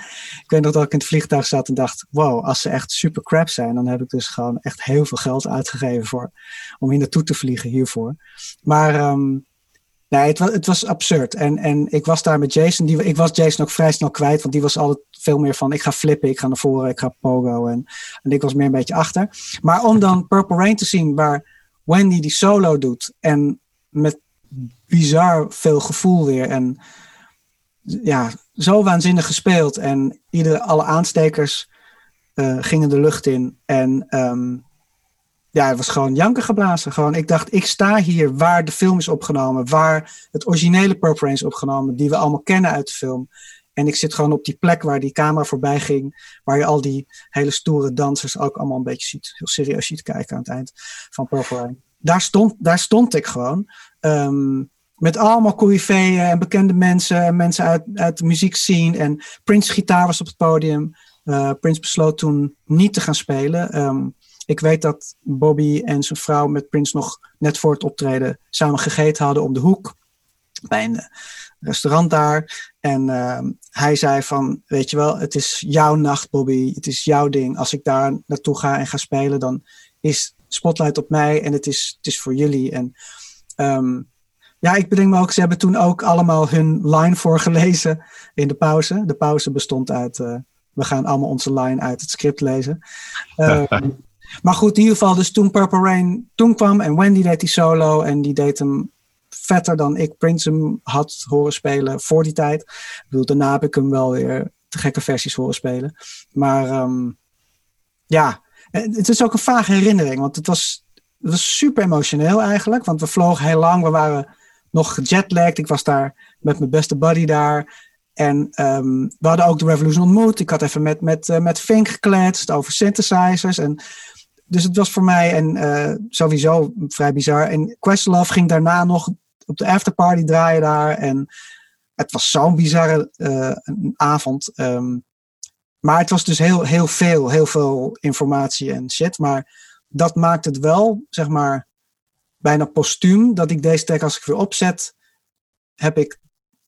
Ik weet nog dat ik in het vliegtuig zat en dacht: wow, als ze echt super crap zijn, dan heb ik dus gewoon echt heel veel geld uitgegeven voor, om hier naartoe te vliegen hiervoor. Maar ehm, nee, het was, het was absurd. En, en ik was daar met Jason. Die, ik was Jason ook vrij snel kwijt, want die was altijd veel meer van: ik ga flippen, ik ga naar voren, ik ga pogo. En, en ik was meer een beetje achter. Maar om dan Purple Rain te zien, waar Wendy die solo doet en met bizar veel gevoel weer. En ja, zo waanzinnig gespeeld. En ieder, alle aanstekers eh, gingen de lucht in. En ehm, ja, het was gewoon janken geblazen. Gewoon, ik dacht, ik sta hier waar de film is opgenomen. Waar het originele Purple Rain is opgenomen. Die we allemaal kennen uit de film. En ik zit gewoon op die plek waar die camera voorbij ging. Waar je al die hele stoere dansers ook allemaal een beetje ziet. Heel serieus ziet kijken aan het eind van Purple. Daar stond, daar stond ik gewoon. Ehm, met allemaal coryfeeën en bekende mensen. En mensen uit, uit de muziekscene. En Prince gitaar was op het podium. Uh, Prince besloot toen niet te gaan spelen. Ehm, ik weet dat Bobby en zijn vrouw met Prince nog net voor het optreden samen gegeten hadden om de hoek. Bij een restaurant daar. En ehm, hij zei van, weet je wel, het is jouw nacht Bobby. Het is jouw ding. Als ik daar naartoe ga en ga spelen, dan is spotlight op mij en het is, het is voor jullie. En um, ja, ik bedenk me ook, ze hebben toen ook allemaal hun line voorgelezen in de pauze. De pauze bestond uit, uh, we gaan allemaal onze line uit het script lezen. Uh, *laughs* maar goed, in ieder geval, dus toen Purple Rain toen kwam en Wendy deed die solo en die deed hem vetter dan ik Prince hem had horen spelen voor die tijd. Ik bedoel, daarna heb ik hem wel weer te gekke versies horen spelen. Maar um, ja, het is ook een vage herinnering, want het was, het was super emotioneel eigenlijk. Want we vlogen heel lang, we waren nog gejetlagged. Ik was daar met mijn beste buddy daar. En um, we hadden ook de Revolution ontmoet. Ik had even met, met, uh, met Fink gekletst over synthesizers. En, dus het was voor mij en, uh, sowieso vrij bizar. En Questlove ging daarna nog op de afterparty draaien daar. En het was zo'n bizarre uh, avond. Um, maar het was dus heel, heel veel, heel veel informatie en shit. Maar dat maakt het wel, zeg maar, bijna postuum dat ik deze track als ik weer opzet, heb ik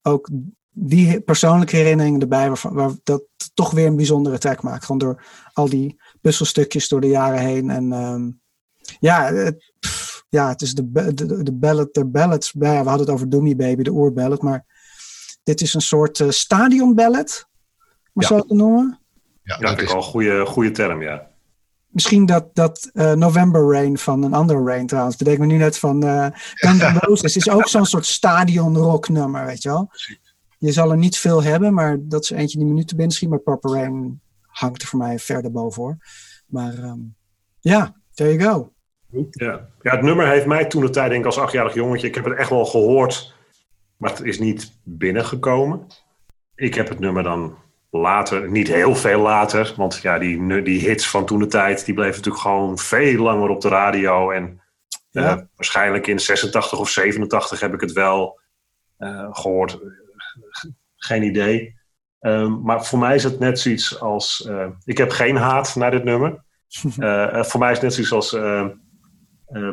ook die persoonlijke herinneringen erbij, waar, waar dat toch weer een bijzondere track maakt. Gewoon door al die puzzelstukjes door de jaren heen. En um, ja, het, ja, het is de, de, de ballad, de ballads. Ja, we hadden het over Doomy Baby, de oerballad, maar dit is een soort uh, stadion ballad, maar ja. zo te noemen.
Ja, dat is wel een goede, goede term, ja
misschien dat, dat uh, November Rain van een andere Rain trouwens. Bedenk me nu net van uh, Guns N' *laughs* Roses. is ook zo'n soort stadion rock nummer, weet je wel. Je zal er niet veel hebben, maar dat is eentje die minuten binnen schiet. Maar Purple Rain hangt er voor mij verder boven Maar um, ja, there you go.
Ja. ja, het nummer heeft mij toen de tijd, denk ik als achtjarig jongetje, ik heb het echt wel gehoord, maar het is niet binnengekomen. Ik heb het nummer dan later, niet heel veel later, want ja, die, die hits van toen de tijd, die bleven natuurlijk gewoon veel langer op de radio. En ja. uh, waarschijnlijk in 86 of 87 heb ik het wel uh, gehoord. Geen idee. Um, maar voor mij is het net zoiets als. Uh, ik heb geen haat naar dit nummer. *laughs* voor mij is het net zoiets als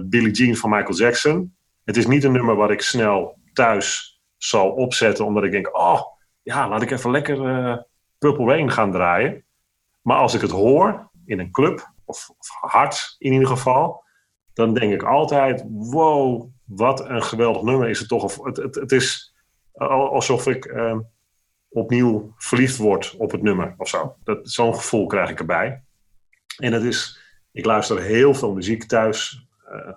Billie Jean van Michael Jackson. Het is niet een nummer wat ik snel thuis zal opzetten, omdat ik denk: oh ja, laat ik even lekker Purple Rain gaan draaien. Maar als ik het hoor in een club, of, hard in ieder geval, dan denk ik altijd: wow, wat een geweldig nummer is het toch. Of het, het, is alsof ik uh, opnieuw verliefd word op het nummer of zo. Zo'n gevoel krijg ik erbij. En het is, ik luister heel veel muziek thuis. Uh,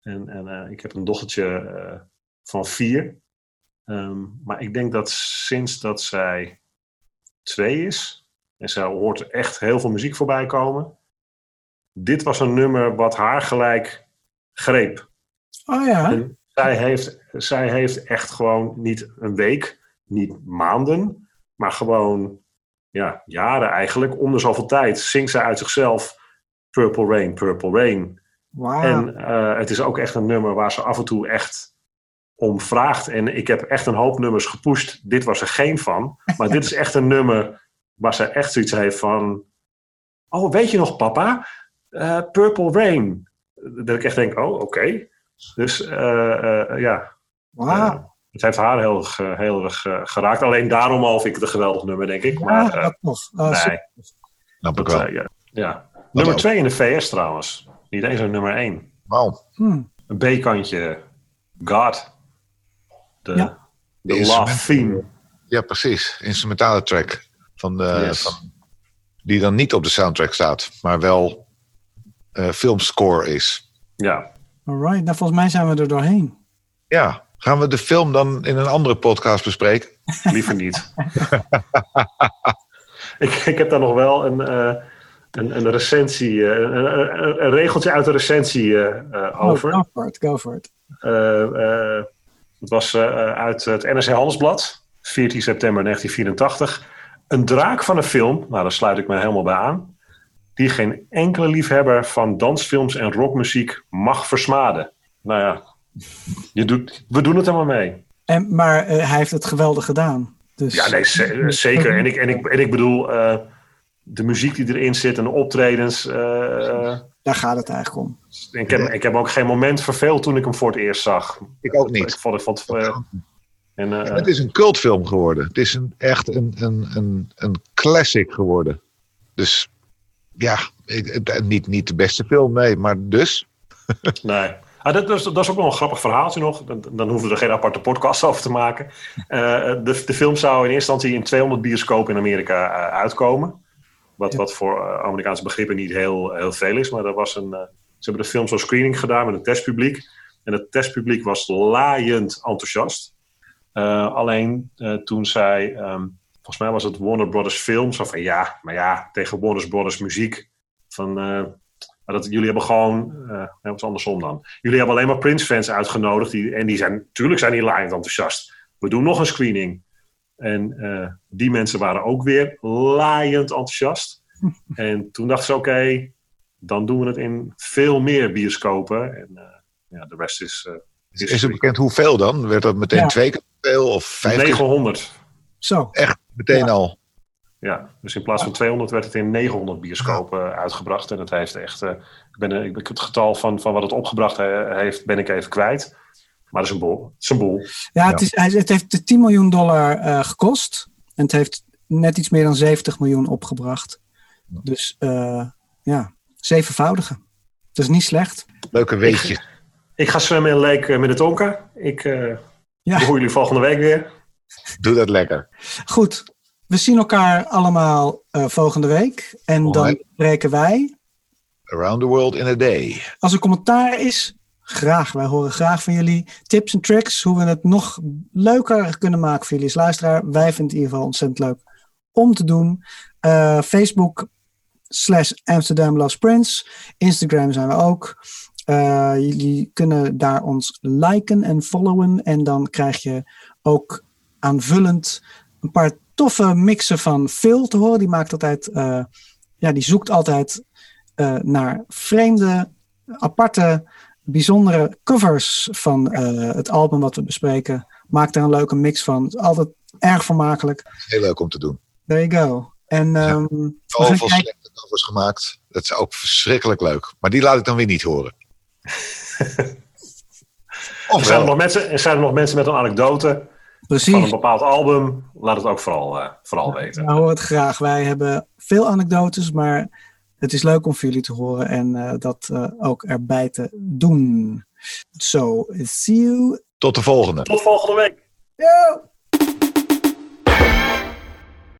en en uh, ik heb een dochtertje uh, van vier. Um, maar ik denk dat sinds dat zij 2 is. En zij hoort echt heel veel muziek voorbij komen. Dit was een nummer wat haar gelijk greep.
Oh ja.
En zij heeft, zij heeft echt gewoon niet een week, niet maanden, maar gewoon ja, jaren eigenlijk. Om de zoveel tijd zingt zij uit zichzelf Purple Rain, Purple Rain.
Wow.
En uh, het is ook echt een nummer waar ze af en toe echt om vraagt. En ik heb echt een hoop nummers gepusht. Dit was er geen van. Maar dit is echt een nummer waar ze echt zoiets heeft van... Oh, weet je nog papa? Uh, Purple Rain. Dat ik echt denk, oh, oké. Okay. Dus uh, uh, ja.
Wow.
het heeft haar heel, heel erg geraakt. Alleen daarom al vind ik het een geweldig nummer, denk ik. Maar,
ja, dat. Oh,
nee.
Snap ik wel.
ja. ja. Nummer 2 in de VS trouwens. Niet eens een nummer 1.
Wauw.
Hmm.
Een B-kantje. God. De,
Ja.
de love theme.
Ja, precies. Instrumentale track. Van de,
Yes.
van, die dan niet op de soundtrack staat, maar wel eh, filmscore is.
Ja.
Alright, nou volgens mij zijn we er doorheen.
Ja, gaan we de film dan in een andere podcast bespreken?
Liever niet. *laughs* ik, ik heb daar nog wel een, eh, een, een recensie, eh, een, een, een regeltje uit de recensie eh, eh, over.
Oh, go for it, go for it.
Het was uit het NRC Handelsblad. 14 september 1984. Een draak van een film, nou daar sluit ik me helemaal bij aan, die geen enkele liefhebber van dansfilms en rockmuziek mag versmaden. Nou ja, je doet, we doen het helemaal mee.
En, maar hij heeft het geweldig gedaan. Dus,
Ja, nee, ze- zeker. En ik, en ik, en ik bedoel, de muziek die erin zit en de optredens. eh,
Daar gaat het eigenlijk om.
ik, heb, ik heb ook geen moment verveeld toen ik hem voor het eerst zag.
Ik ook
Ik
niet.
vond het. Vond, het, eh, en, eh,
Het is een cultfilm geworden. Het is een, echt een, een, een, een classic geworden. Dus ja, ik- het- niet, niet de beste film, nee. Maar dus, *laughs*
Nee. Ah, dat, is, dat is ook nog een grappig verhaaltje nog. Dan, dan hoeven we er geen aparte podcast over te maken. Eh, de, de film zou in eerste instantie in 200 bioscopen in Amerika eh, uitkomen. Wat, wat voor eh, Amerikaanse begrippen niet heel, heel veel is. Maar dat was een, eh, ze hebben de film zo'n screening gedaan met een testpubliek. En het testpubliek was laaiend enthousiast. Eh, alleen toen zij, ehm, volgens mij was het Warner Brothers Film, zo van ja, maar ja, tegen Warner Brothers muziek. Van, maar dat, jullie hebben gewoon, nee, wat is andersom dan. Jullie hebben alleen maar Prince-fans uitgenodigd. Die, en die zijn, natuurlijk zijn die laaiend enthousiast. We doen nog een screening. En eh, die mensen waren ook weer laaiend enthousiast. *laughs* en toen dachten ze, oké, dan doen we het in veel meer bioscopen. En eh, ja, de rest is, eh,
is, is het bekend hoeveel dan? Werd dat meteen
Ja.
twee keer zoveel of vijf keer?
900.
Zo.
Echt meteen
Ja.
al.
Ja, dus in plaats van 200 werd het in 900 bioscopen uitgebracht. En dat heeft echt. eh, ik, ben, ik ben het getal van, van wat het opgebracht he- heeft, ben ik even kwijt. Maar dat is een boel. Het is een boel.
Ja, het, is, het heeft 10 miljoen dollar eh, gekost. En het heeft net iets meer dan 70 miljoen opgebracht. Dus eh, ja, zevenvoudige. Dat is niet slecht.
Leuke weetje.
Ik ga zwemmen in Leek eh, Minnetonka. Ik eh
Ja.
hoor jullie volgende week weer.
Doe dat lekker.
Goed, we zien elkaar allemaal eh, volgende week. En dan spreken wij.
Around the world in a day.
Als er commentaar is, graag. Wij horen graag van jullie tips en tricks. Hoe we het nog leuker kunnen maken voor jullie als luisteraar. Wij vinden het in ieder geval ontzettend leuk om te doen. Eh, Facebook slash Amsterdam Loves Prince. Instagram zijn we ook. Eh, jullie kunnen daar ons liken en followen. En dan krijg je ook aanvullend een paar toffe mixen van Phil te horen. Die maakt altijd, eh, ja, die zoekt altijd naar vreemde, aparte, bijzondere covers van eh, het album wat we bespreken. Maakt er een leuke mix van. Het is altijd erg vermakelijk.
Heel leuk om te doen.
There you go. En ehm, we gaan
Zoveel
kijken-
slechte covers gemaakt. Dat is ook verschrikkelijk leuk. Maar die laat ik dan weer niet horen. *laughs*
Er zijn, er nog mensen, zijn er nog mensen met een anekdote van een
precies.
bepaald album. Laat het ook vooral, eh, vooral weten.
We horen het graag. Wij hebben veel anekdotes, maar het is leuk om voor jullie te horen en eh, dat eh, ook erbij te doen. So, see you.
Tot de volgende.
Tot volgende week.
Yo!